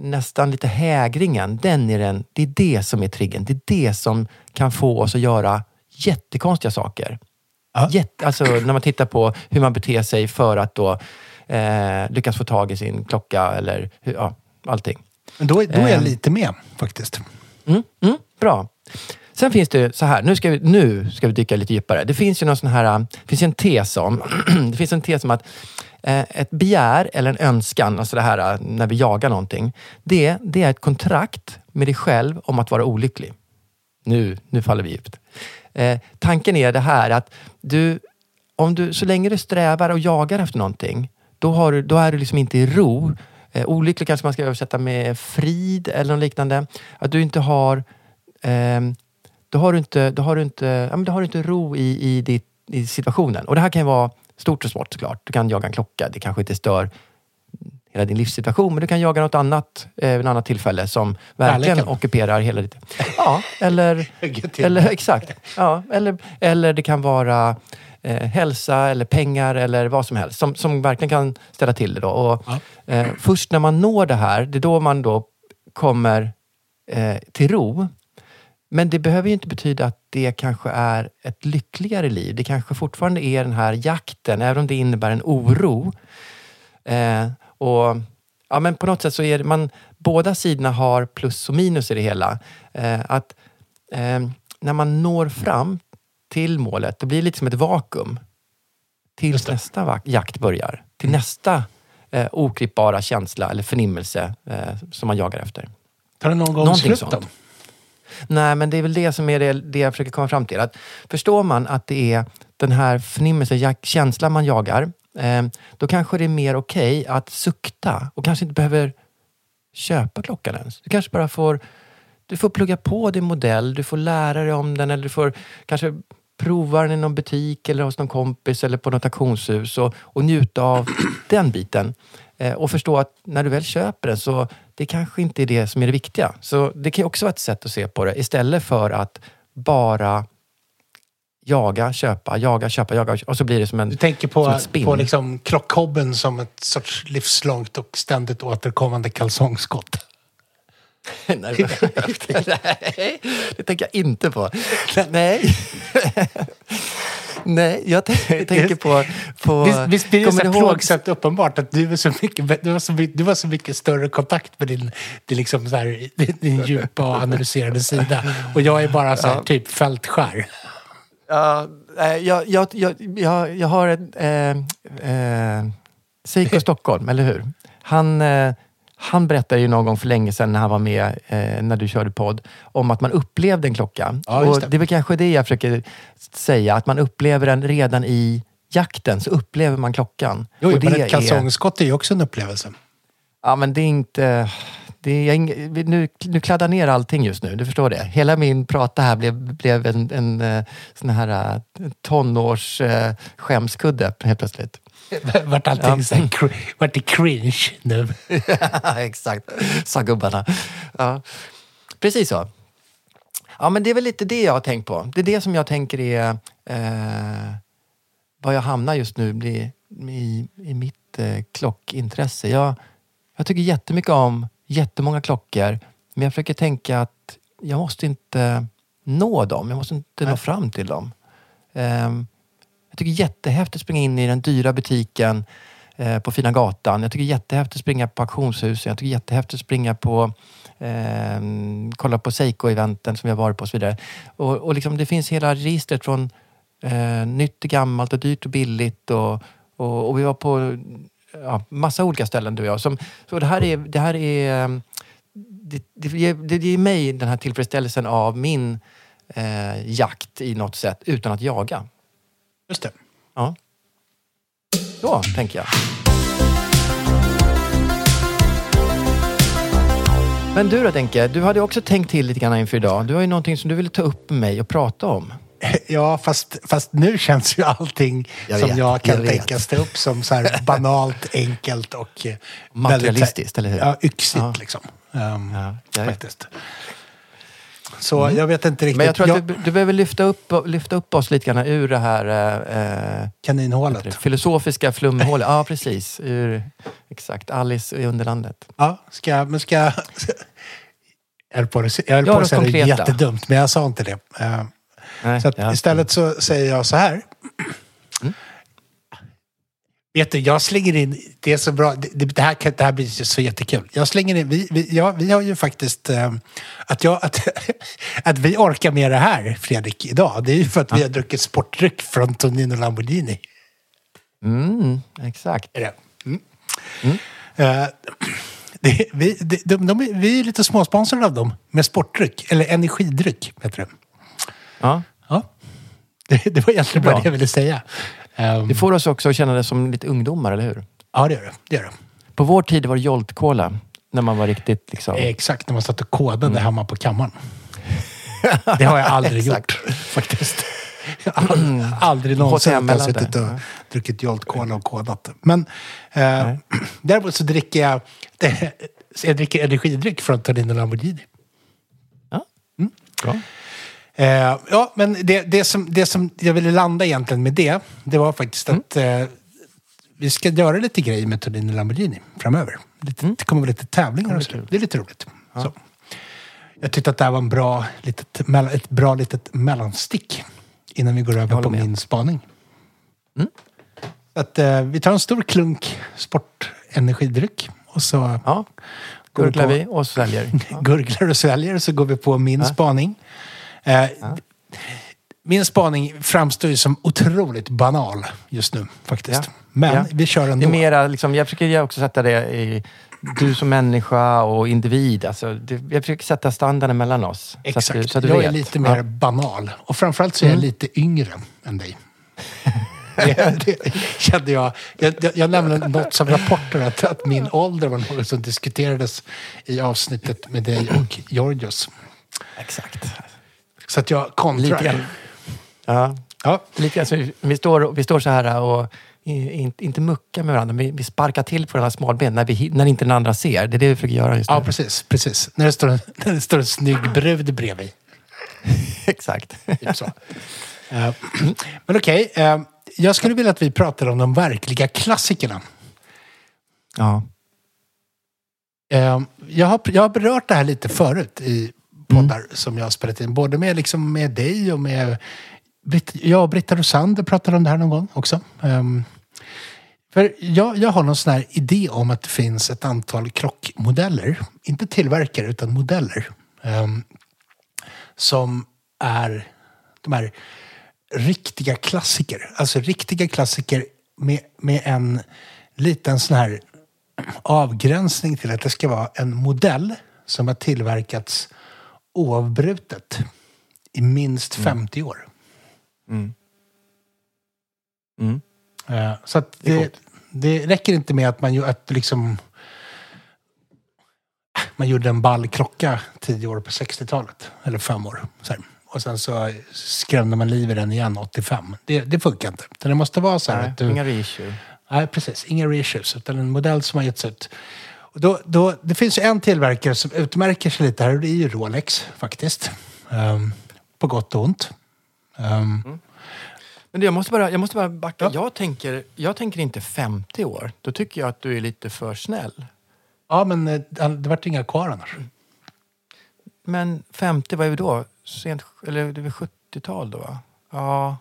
nästan lite hägringen, den är den, det är det som är triggern. Det är det som kan få oss att göra jättekonstiga saker. Ja. Jätte, alltså när man tittar på hur man beter sig för att då eh, lyckas få tag i sin klocka eller hur, ja, allting. Men då, är- då är jag Ehm. lite med faktiskt. Mm, mm, bra. Sen finns det så här, nu ska, vi, nu ska vi dyka lite djupare. Det finns ju någon sån här, finns en tes om, det finns en tes om att eh, ett begär eller en önskan, alltså det här eh, när vi jagar någonting, det, det är ett kontrakt med dig själv om att vara olycklig. Nu, nu faller vi djupt. Eh, tanken är det här att du, om du, så länge du strävar och jagar efter någonting, då, har då är du liksom inte i ro. Eh, olycklig kanske man ska översätta med frid eller något liknande. Att du inte har, ehm, då har du inte, då har du inte, ja, men då har du inte ro i, i, ditt, i situationen. Och det här kan ju vara stort och smått såklart. Du kan jaga en klocka, det kanske inte stör hela din livssituation, men du kan jaga något annat eh, vid ett annat tillfälle som verkligen Kärleken. ockuperar hela ditt... Ja, eller, eller exakt. Ja, eller, eller det kan vara eh, hälsa eller pengar eller vad som helst som, som verkligen kan ställa till det. Då. Och, eh, först när man når det här, det är då man då kommer eh, till ro. Men det behöver ju inte betyda att det kanske är ett lyckligare liv. Det kanske fortfarande är den här jakten, även om det innebär en oro. Eh, och ja, men På något sätt så är det, man, båda sidorna har plus och minus i det hela. Eh, att eh, När man når fram till målet, då blir det lite som ett vakuum. Tills nästa jakt börjar. Till nästa eh, oklippbara känsla eller förnimmelse eh, som man jagar efter. Tar det någon gång Någonting slut då? Nej, men det är väl det som är det, det jag försöker komma fram till. Att förstår man att det är den här förnimmelsen, känslan man jagar, eh, då kanske det är mer okej att sukta och kanske inte behöver köpa klockan ens. Du kanske bara får, du får plugga på din modell, du får lära dig om den eller du får kanske prova den i någon butik eller hos någon kompis eller på något auktionshus och, och njuta av den biten. Eh, och förstå att när du väl köper den så det kanske inte är det som är det viktiga. Så det kan ju också vara ett sätt att se på det istället för att bara jaga, köpa, jaga, köpa, jaga och så blir det som en Du tänker som på, ett spinn. på liksom krockhobben som ett sorts livslångt och ständigt återkommande kalsongskott. Nej, nej, det tänker jag inte på. Nej. Nej, jag tänker på... på Visst, visst blir det så plågsamt uppenbart att du, är så mycket, du, har så, mycket- du har så mycket större kontakt med din, din, liksom så här, din, djupa och analyserande sida. Och jag är bara så här, typ fältskär. Ja, jag, jag, jag, jag, har ett... Eh, eh, Seiko Stockholm, eller hur? Han, eh, han berättade ju någon gång för länge sedan när han var med, eh, när du körde podd, om att man upplevde en klocka. Ja, och det. det är väl kanske det jag försöker säga, att man upplever den redan i jakten, så upplever man klockan. Jo, och men det ett kalsongskott är ju också en upplevelse. Ja, men det är inte... Det är, ing- nu, nu kladdar ner allting just nu, du förstår det. Hela min prata här blev, blev en, en eh, sån här eh, tonårs eh, helt plötsligt. Vart allting Ja. cr- vart det cringe nu. Exakt, sa gubbarna. Ja. Precis så. Ja, men det är väl lite det jag har tänkt på. Det är det som jag tänker är eh, vad jag hamnar just nu i, i, i mitt eh, klockintresse. Jag, jag tycker jättemycket om jättemånga klockor, men jag försöker tänka att jag måste inte nå dem. Jag måste inte nå fram till dem. Ehm, jag tycker jättehäftigt att springa in i den dyra butiken eh, på Fina Gatan. Jag tycker jättehäftigt att springa på auktionshusen. Jag tycker jättehäftigt att springa på eh, kolla på Seiko-eventen som vi har varit på och så vidare. Och, och liksom, det finns hela registret från eh, nytt till gammalt och dyrt och billigt. Och, och, och vi var på ja, massa olika ställen du och jag. Som, så det här är, det här är det, det, ger, det ger mig den här tillfredsställelsen av min eh, jakt i något sätt utan att jaga. Just det. Ja. Så tänker jag. Men du då Denke, du hade också tänkt till lite grann inför idag. Du har ju någonting som du ville ta upp med mig och prata om. Ja, fast, fast nu känns ju allting Jag som vet, jag kan jag tänkas ta upp som så här banalt, enkelt och eh, Materialistiskt, eller hur? Ja, yxigt Ja. liksom. Ehm, Ja, jag vet. Så jag vet inte riktigt. Men jag tror att jag, du, du behöver lyfta upp, lyfta upp oss lite grann ur det här eh, Kaninhålet. det filosofiska flumhålet. Ja, precis. Ur, exakt. Alice i Underlandet. Ja, ska jag... Men ska jag... Höll på att jag höll på att säga det jättedumt, men jag sa inte det. Ehm, Nej, Så att istället så säger jag så här. Mm. Vet du, jag slänger in, det är så bra, det, det, här, det här blir så jättekul. Jag slänger in, vi, vi, ja, vi har ju faktiskt, eh, att, jag, att, att vi orkar med det här Fredrik idag, det är ju för att vi har druckit sportdryck från Tonino Lamborghini. Mm, exakt. Är det? Mm. Eh, det, vi, det, de, de, är- vi är lite småsponsrade av dem med sportdryck, eller energidryck heter det. Ja. Ja. Det, det var egentligen bara det jag ville säga. Ehm, Det får oss också att känna det som lite ungdomar, eller hur? Ja, det gör det. det, gör det. På vår tid var det Jolt Cola. När man var riktigt liksom... Exakt, när man satt och kodade hemma på kammaren. Det har jag aldrig gjort, faktiskt. Har aldrig, någonsin har jag suttit och Ja. druckit Jolt Cola och kodat. Men eh, däremot så dricker jag, det, jag dricker energidryck från Torino Lamborghini. Ja. Bra. Eh, ja, men det, det, som, det som jag ville landa egentligen med det, det var faktiskt att eh, vi ska göra lite grejer med Torino Lamborghini framöver. Lite, Det kommer vara lite tävlingar och så. Det är lite roligt. Så. Jag tyckte att det här var en bra, litet, ett bra litet mellanstick innan vi går över på med. min spaning. Mm. Att, eh, vi tar en stor klunk sportenergidryck och så Ja, gurglar vi och sväljer. Ja. gurglar och sväljer så går vi på min spaning. Eh, Min spaning framstår ju som otroligt banal just nu faktiskt. Ja. Men Ja. vi kör Det ändå. är mera, liksom, jag försöker också sätta det i du som människa och individ. Alltså, det, jag försöker sätta standarden mellan oss. Exakt. Så att du, så att du jag vet. är lite mer Ja. banal. Och framförallt så är jag Mm. lite yngre än dig. det, det kände jag. Jag, jag, jag nämnde något som rapporter att, att min ålder var något som diskuterades i avsnittet med dig och Georgios. Exakt. Så att jag kontrar. Lite. Ja. Ja, Lite grann, så vi, står, vi står så här och i- inte, inte muckar med varandra. Vi, vi sparkar till på den här smalben när, vi, när inte den andra ser. Det är det vi försöker göra just nu. ja, precis. precis. När, det står, en- när det står en snygg brud bredvid. Exakt. Typ så. Eh, Men okej, eh, jag skulle vilja att vi pratar om de verkliga klassikerna. Ja. Eh, Jag har, jag har berört det här lite förut i poddar som jag har spelat in. Både med, liksom, med dig och med... Britt, jag och Britta Rosander pratade om det här någon gång också. Um, för jag, jag har någon sån här idé om att det finns ett antal krockmodeller. Inte tillverkare utan modeller. Um, som är de här riktiga klassiker. Alltså riktiga klassiker med, med en liten sån här avgränsning till att det ska vara en modell som har tillverkats oavbrutet i minst 50 år. Mm. Eh, Så att Det det, det räcker inte med att man att liksom man gjorde en ball klocka tio år på 60-talet. Eller fem år. Så här. Och sen så skrämde man liv i den igen 85. Det, det funkar inte. Det måste vara så här Nej, att du... Inga reissue. Nej, precis. Inga reissues, utan en modell som har getts ut. Då, då, det finns en tillverkare som utmärker sig lite här och det är ju Rolex faktiskt. Ehm, på gott och ont. Ehm, Men du, jag måste bara, jag måste bara backa. Ja. Jag, tänker, jag tänker inte 50 år. Då tycker jag att du är lite för snäll. Ja, men eh, det vart inga kvar annars. Men 50, vad är vi då? Sent, eller det är väl 70-tal då? Va? Ja,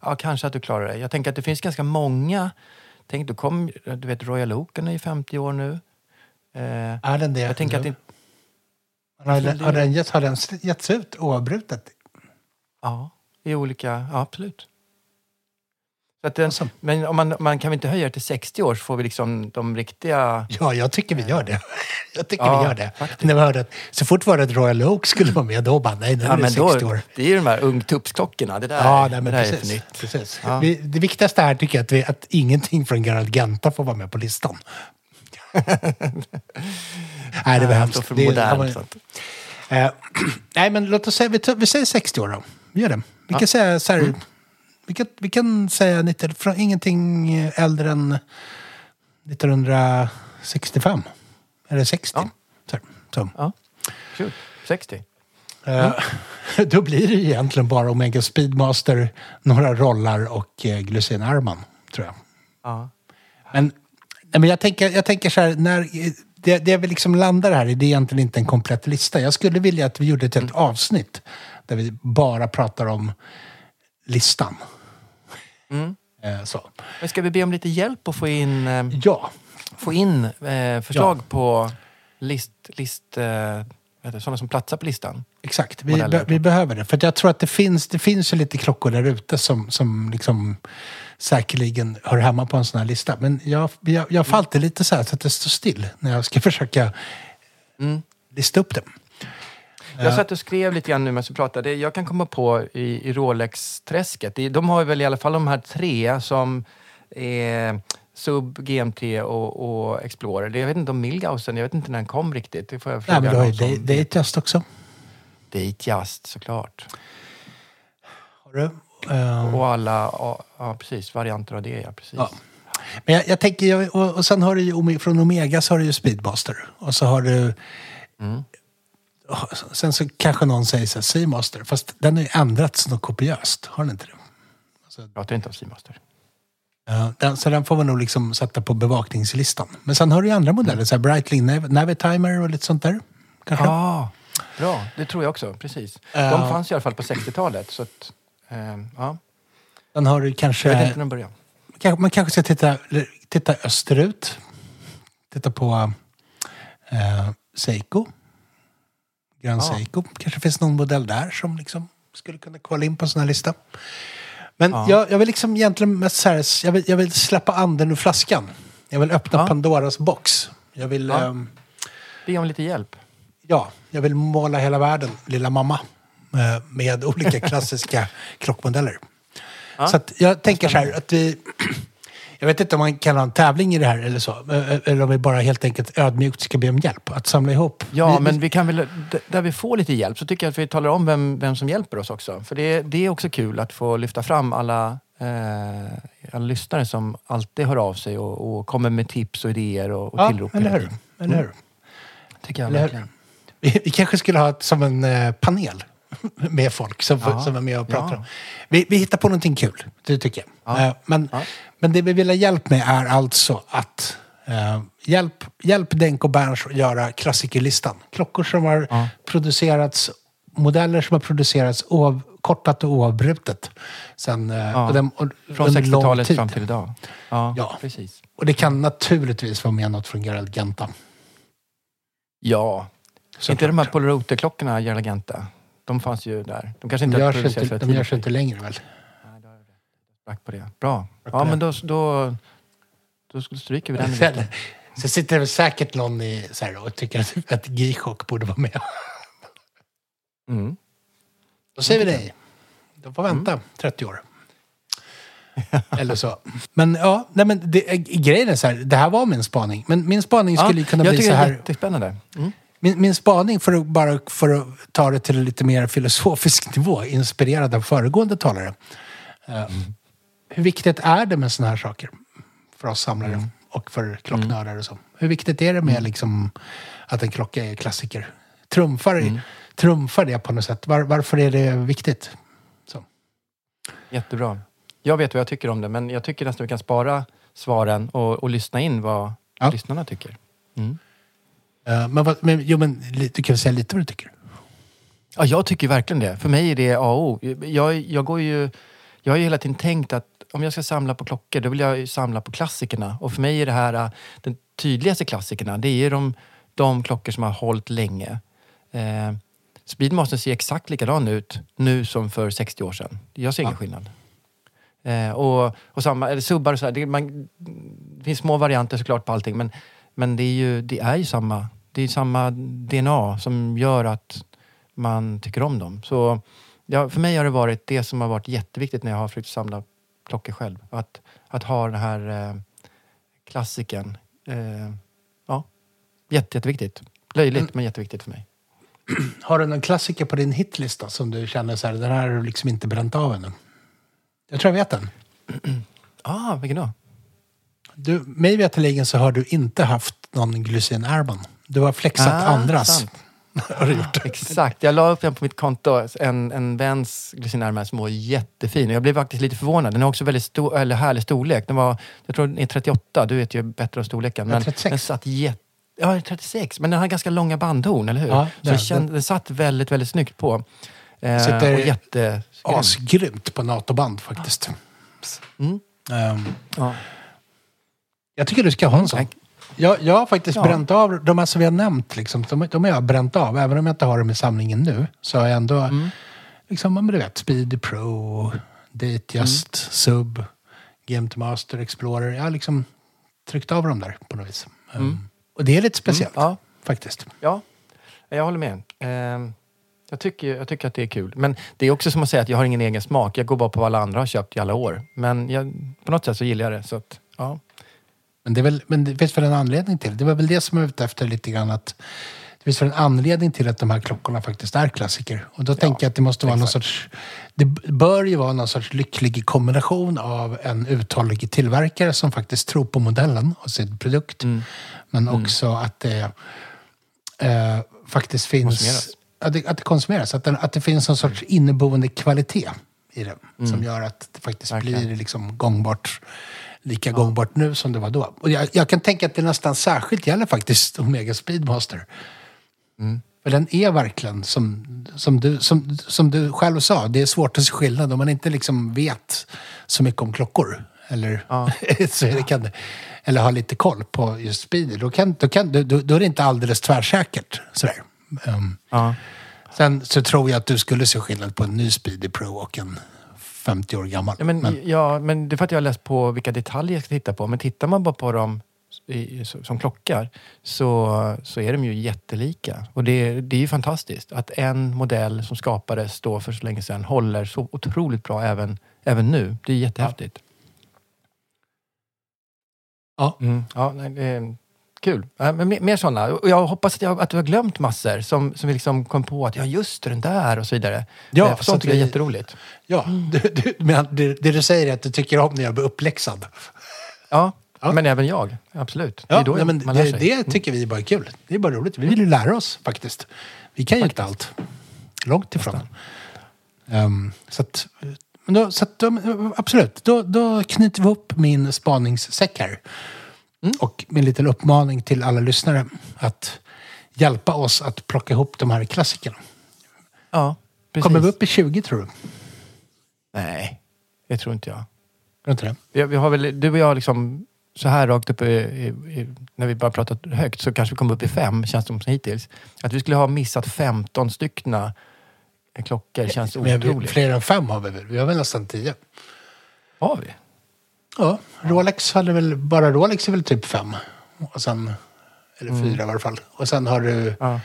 ja, kanske att du klarar det. Jag tänker att det finns ganska många. Tänk, du, kom, du vet, Royal Oaken är ju 50 år nu. Eh, Är den det? jag tänker att det, Har den, har den, getts, har den getts ut oavbrutet? ja, i olika... Ja, absolut. Så att den, Awesome. men om man, man kan väl inte höja det till 60 år så får vi liksom de riktiga... Ja, jag tycker vi gör det. Jag tycker Ja, vi gör det. faktiskt. När vi hörde att så fort var det att Royal Oak skulle vara med, då bara nej, nu Ja, är det men 60 då, år. det är ju de här ungtuppsklockorna. Det där, Ja, nej, det men där är för precis. nytt. precis. Ja. Vi, det viktigaste här tycker jag att, vi, att ingenting från Gerald Genta får vara med på listan. nej, det var Ja, hemskt. för modernt, det var- så att- Eh, nej, men låt oss säga, vi, tar- vi säger 60 år då. Vi gör det. Vi kan säga så här, Mm. vi, kan, vi kan säga 90, från ingenting äldre än 1965. Eller 60. Ja. Så, så. Ja, kul. 60. Eh, Då blir det egentligen bara Omega Speedmaster, några rollar och eh, Glycin Arman, tror jag. Ja. Men, nej, men jag, tänker, jag tänker så här, när, det, det vi liksom landar här i, det är egentligen inte en komplett lista. Jag skulle vilja att vi gjorde ett helt avsnitt där vi bara pratar om listan. Mm. Eh, så. Men ska vi be om lite hjälp att få in, eh, Ja, få in eh, förslag på list, list eh, sådana som platsar på listan? exakt. Vi, be, vi behöver det. För jag tror att det finns, det finns ju lite klockor där ute som, som liksom säkerligen hör hemma på en sån här lista. Men jag, jag, jag alltid lite så här så att det står still när jag ska försöka Mm. lista upp det. Jag satt och skrev lite grann nu medan vi pratade. Jag kan komma på i, i Rolex-träsket. Det- De har väl i alla fall de här tre som är Sub, GMT och, och Explorer. Det- Jag vet inte om Milgausen, jag vet inte när den kom riktigt. Det får jag Nej, fråga men du har ju någon som det, det är ett just också. Datejust såklart. Har du? Eh, Och alla, ja, precis, varianter av det ja, precis. Ja. Men jag, jag tänker, jag- och, och sen har du ju, från Omega så har du ju Speedmaster. Och så har du... Mm. Sen så kanske någon säger så här, Seamaster. Fast den har ju ändrats något kopiöst. Har den inte det? Jag pratar inte om Seamaster. Ja, den, så den får man nog liksom sätta på bevakningslistan. Men sen har du ju andra modeller. Så här Breitling Nav- Navitimer och lite sånt där. Kanske. Ja, Bra, det tror jag också. Precis. Ja. De fanns i alla fall på 60-talet. Så att, eh, ja. Sen har du Jag kanske... vet inte när de började. Kanske- Man kanske ska titta, titta österut. Titta på eh, Seiko. Grand Ja. Seiko. Kanske finns någon modell där som liksom skulle kunna kvala in på en sån här lista. Men Ja. jag, jag vill liksom egentligen mest så här, jag, vill, jag vill släppa anden ur flaskan. Jag vill öppna Ja. Pandoras box. Jag vill, Ja. ehm, Be om lite hjälp. ja, jag vill måla hela världen, lilla mamma. Eh, Med olika klassiska klockmodeller. Ja. Så jag tänker så här att vi... Jag vet inte om man kan ha en tävling i det här eller så. eh, Eller om vi bara helt enkelt ödmjukt ska be om hjälp. Att samla ihop. Ja, vi, men vi kan väl, där vi får lite hjälp så tycker jag att vi talar om vem, vem som hjälper oss också. För det, det är också kul att få lyfta fram alla, eh, alla lyssnare som alltid hör av sig och, och kommer med tips och idéer och, och Ja, tillrop. eller hur? Eller hur? Tycker jag Eller hur? Vi, vi kanske skulle ha ett, som en eh, panel med folk som, Ja. som är med och pratar Ja. Vi, vi hittar på någonting kul, det tycker jag. Ja. Eh, men, men det vi vill ha hjälp med är alltså att eh, hjälp, hjälp Denk och Berns att göra klassikerlistan. Klockor som har producerats, modeller som har producerats oav, kortat och oavbrutet. Sen, eh, och den, och, Från under lång 60-talet tid. fram till idag. Ja, precis. Och det kan naturligtvis vara med något från Gerald Genta. Ja, såklart. inte de här Polarote-klockorna, Jarlagenta. De fanns ju där. De kanske inte De görs inte, de görs inte längre väl? Sprack på det. Bra. Sprack på Ja, det. men då, då, då stryker vi den. Sen, så sitter det säkert någon i, så här, och tycker att, att G-chock borde vara med. Mm. Då säger vi nej. De får vänta 30 år. Eller så. Men ja, nej, men det, grejen är så här, det här var min spaning. Men min spaning skulle ju kunna jag bli tycker så det är här. jättespännande. Mm. Min, min spaning, för att, bara för att ta det till en lite mer filosofisk nivå, inspirerad av föregående talare. Eh, Hur viktigt är det med såna här saker för oss samlare och för klocknördar och så? Hur viktigt är det med liksom, att en klocka är klassiker? Trumfar, trumfar det på något sätt? Var, varför är det viktigt? Så. Jättebra. Jag vet vad jag tycker om det, men jag tycker nästan vi kan spara svaren och, och lyssna in vad Ja. lyssnarna tycker. Mm. Eh, men, vad, men, jo, men du kan väl säga lite vad du tycker? Ja, jag tycker verkligen det. För mig är det A och O. Jag, jag, går ju, jag har ju hela tiden tänkt att om jag ska samla på klockor, då vill jag ju samla på klassikerna. Och för mig är det här, äh, den tydligaste klassikerna, det är de, de klockor som har hållit länge. Eh, Speedmaster ser exakt likadan ut nu som för 60 år sedan. Jag ser ingen skillnad. Eh, och, och samma, eller subbar och sådär. Det, man, det finns små varianter såklart på allting men, men det, är ju, det är ju samma. Det är samma DNA som gör att man tycker om dem. Så ja, för mig har det varit det som har varit jätteviktigt när jag har försökt samla klockor själv. Att, att ha den här eh, klassiken. Eh, ja, jätte, jätteviktigt. Löjligt men jätteviktigt för mig. Har du någon klassiker på din hitlista som du känner så här, den här har du liksom inte bränt av ännu? Jag tror jag vet den. Ah, vilken då? Du, mig veterligen så har du inte haft någon Glycin Airman. Du har flexat Ah, andras. sant. gjort. Exakt. Jag la upp den på mitt konto. En, en väns Glycin Airman som var jättefin. Jag blev faktiskt lite förvånad. Den har också väldigt stor, eller härlig storlek. Den var, jag tror den är 38. Du vet ju bättre om storleken. Men 36. den satt jätte... Ja, 36. Men den har ganska långa bandhorn, eller hur? Ja, Så den- den, satt väldigt, väldigt snyggt på. Eh, Sitter och jätte... Asgrymt på NATO-band faktiskt. Mm. Ehm, Ja. jag tycker du ska ha en sån. Jag, jag har faktiskt Ja. bränt av de här som vi har nämnt. Liksom, de, de har jag bränt av. Även om jag inte har dem i samlingen nu så har jag ändå, Mm. liksom, men du vet, Speedy Pro, Datejust, Mm. Sub, Game Master, Explorer. Jag har liksom tryckt av dem där på något vis. Ehm, och det är lite speciellt Mm. Ja. faktiskt. Ja, jag håller med. Eh, jag, tycker, jag tycker att det är kul. Men det är också som att säga att jag har ingen egen smak. Jag går bara på vad alla andra har köpt i alla år. Men jag, på något sätt så gillar jag det. Så att, ja. Men det, är väl, men det finns väl en anledning till det. Det var väl det som jag var ute efter lite grann. Att det finns väl en anledning till att de här klockorna faktiskt är klassiker. Och då tänker jag att det måste vara någon sorts... Det bör ju vara någon sorts lycklig kombination av en uthållig tillverkare som faktiskt tror på modellen och sin produkt. Mm. Men också att det eh, faktiskt finns... Att det, att det konsumeras. Att, den, att det finns någon sorts inneboende kvalitet i det. Som gör att det faktiskt Mm. Verkligen. blir liksom gångbart lika gångbart nu som det var då. Och jag, jag kan tänka att det nästan särskilt gäller faktiskt Omega Speedmaster. Mm. Men den är verkligen som, som, du, som, som du själv sa, det är svårt att se skillnad om man inte liksom vet så mycket om klockor. Eller, så är det, kan, eller har lite koll på just speedy. Då, kan, då, kan, då, då är det inte alldeles tvärsäkert. Sådär. Um, Ja. Sen så tror jag att du skulle se skillnad på en ny Speedy Pro och en 50 år gammal. Ja, men, ja, men det är för att jag har läst på vilka detaljer jag ska titta på. Men tittar man bara på dem i, som klockar så, så är de ju jättelika. Och det, det är ju fantastiskt att en modell som skapades då för så länge sedan håller så otroligt bra även, även nu. Det är jättehäftigt. Ja. Mm. Ja, nej, det kul. Men mer, mer sådana. Och jag hoppas att, jag, att du har glömt massor som, som vi liksom kom på att ja, just det, den där och så vidare. Ja, för så sånt tycker jag är jätteroligt. Ja, du, du, men det, det du säger är att du tycker om när jag blir uppläxad. Ja, Ja. men även jag. Absolut. Ja, det är då nej, men man lär det, sig. det tycker vi är bara kul. Det är bara roligt. Vi vill ju lära oss faktiskt. Vi kan ju inte allt. Långt ifrån. Ehm, så att, men då, så att, absolut, då, då knyter vi ihop min spaningssäck här. Mm. Och min liten uppmaning till alla lyssnare att hjälpa oss att plocka ihop de här klassikerna. Ja, precis. Kommer vi upp i 20 tror du? Nej, det tror inte jag. Tror inte det? Vi, vi har väl, du och jag liksom så här rakt upp i, i, i, när vi bara pratat högt så kanske vi kommer upp i fem, känns det som hittills. Att vi skulle ha missat 15 styckna klockor känns otroligt. fler än fem har vi väl? Vi har väl nästan tio. Har vi? Ja, Rolex hade väl, bara Rolex är väl typ fem. Och sen, eller fyra i varje fall. Och sen har du Mm. Ja.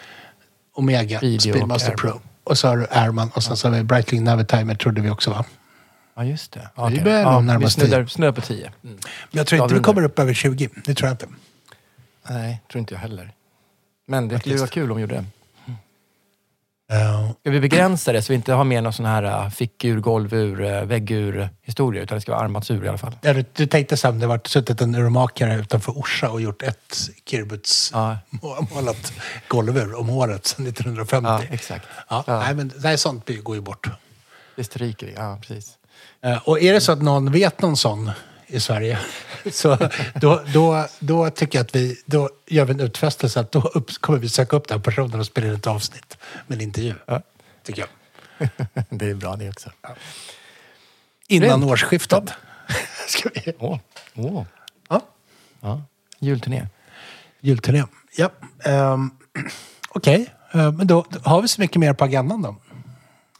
Omega och Speedmaster Airman. Pro. Och så har du Airman och sen så har vi Breitling Navitimer trodde vi också va? Ja, just det. Vi Okej. börjar ja, nog närma vi oss snuddar, snuddar på 10. Mm. Men jag tror Ja, inte vi kommer upp över 20. Det tror jag inte. Nej, tror inte jag heller. Men det skulle vara kul om vi gjorde det. Ska vi begränsa det så vi inte har med någon sån här äh, fickur, golvur, äh, väggur historia utan det ska vara armbandsur i alla fall. ja, du, du tänkte sen det var suttit en urmakare utanför Orsa och gjort ett Kirbuts Ja. må- målat golvur om året sedan 1950. Ja, exakt. Ja, Ja. Nej, men nej, sånt går ju bort. Det stryker vi. Ja, precis. Eh, Och är det så att någon vet någon sån i Sverige så då, då, då tycker jag att vi då gör vi en utfästelse att då upp, kommer vi söka upp den personen och spela in ett avsnitt med en intervju. Tycker jag. det är bra det också. Innan Grymt. årsskiftet. Ska vi? Åh. Åh. Ja. Ja. Julturné. Julturné. Ja. Um, Okej, Eh, men då då har vi så mycket mer på agendan då.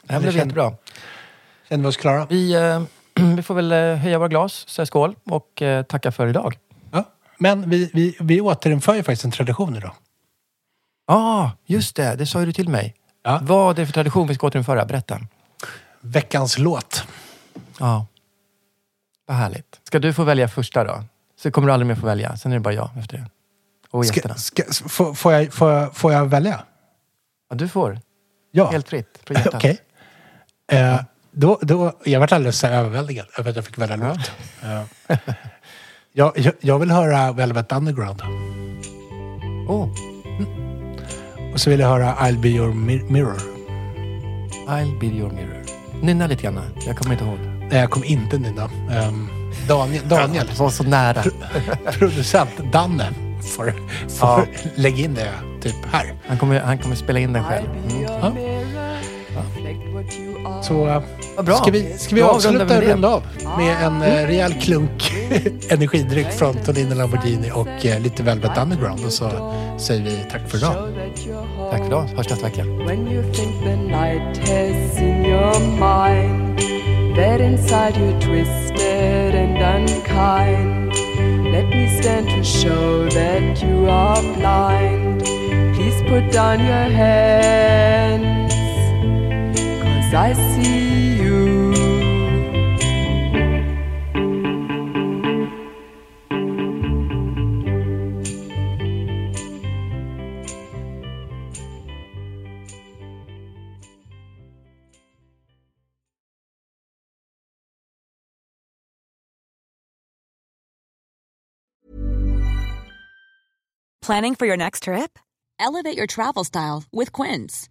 Det här blev jättebra. Känner vi oss klara? Vi, eh, vi får väl eh, höja våra glas, säga skål och eh, tacka för idag. Ja. Men vi, vi, vi återinför ju faktiskt en tradition idag. Ja, ah, just det. Det sa ju du till mig. Ja. Vad är det för tradition vi ska återinföra? Berätta. Veckans låt. Ja. Vad härligt. Ska du få välja första då? Så kommer du aldrig mer få välja. Sen är det bara jag efter det. Och Ska, gästerna. ska, får, får, jag, får, jag, får jag välja? Ja, du får. Ja. Helt fritt. Okej. Eh, då, då, jag varit alldeles så överväldigad över att jag fick välja låt. Eh, jag, jag, jag vill höra Velvet Underground. Oh, Och så vill jag höra I'll be your mir- mirror. I'll be your mirror. Nynna lite grann. Jag kommer inte ihåg. Nej, jag kommer inte nynna. Um, Daniel, Daniel Det var så nära. producent Danne, får, får Ja. lägga in det typ här. Han kommer, han kommer spela in den själv. Mm. Så eh, bra. ska vi, ska vi avsluta det. runda av med en eh, rejäl klunk energidryck från Tonino Lamborghini och eh, lite Velvet Underground. Och så säger vi tack för idag. Tack för idag. Hörs nästa vecka. That inside you're twisted and unkind. Let me stand to show that you are blind. Please put down your cause I see you. Planning for your next trip? Elevate your travel style with Quince.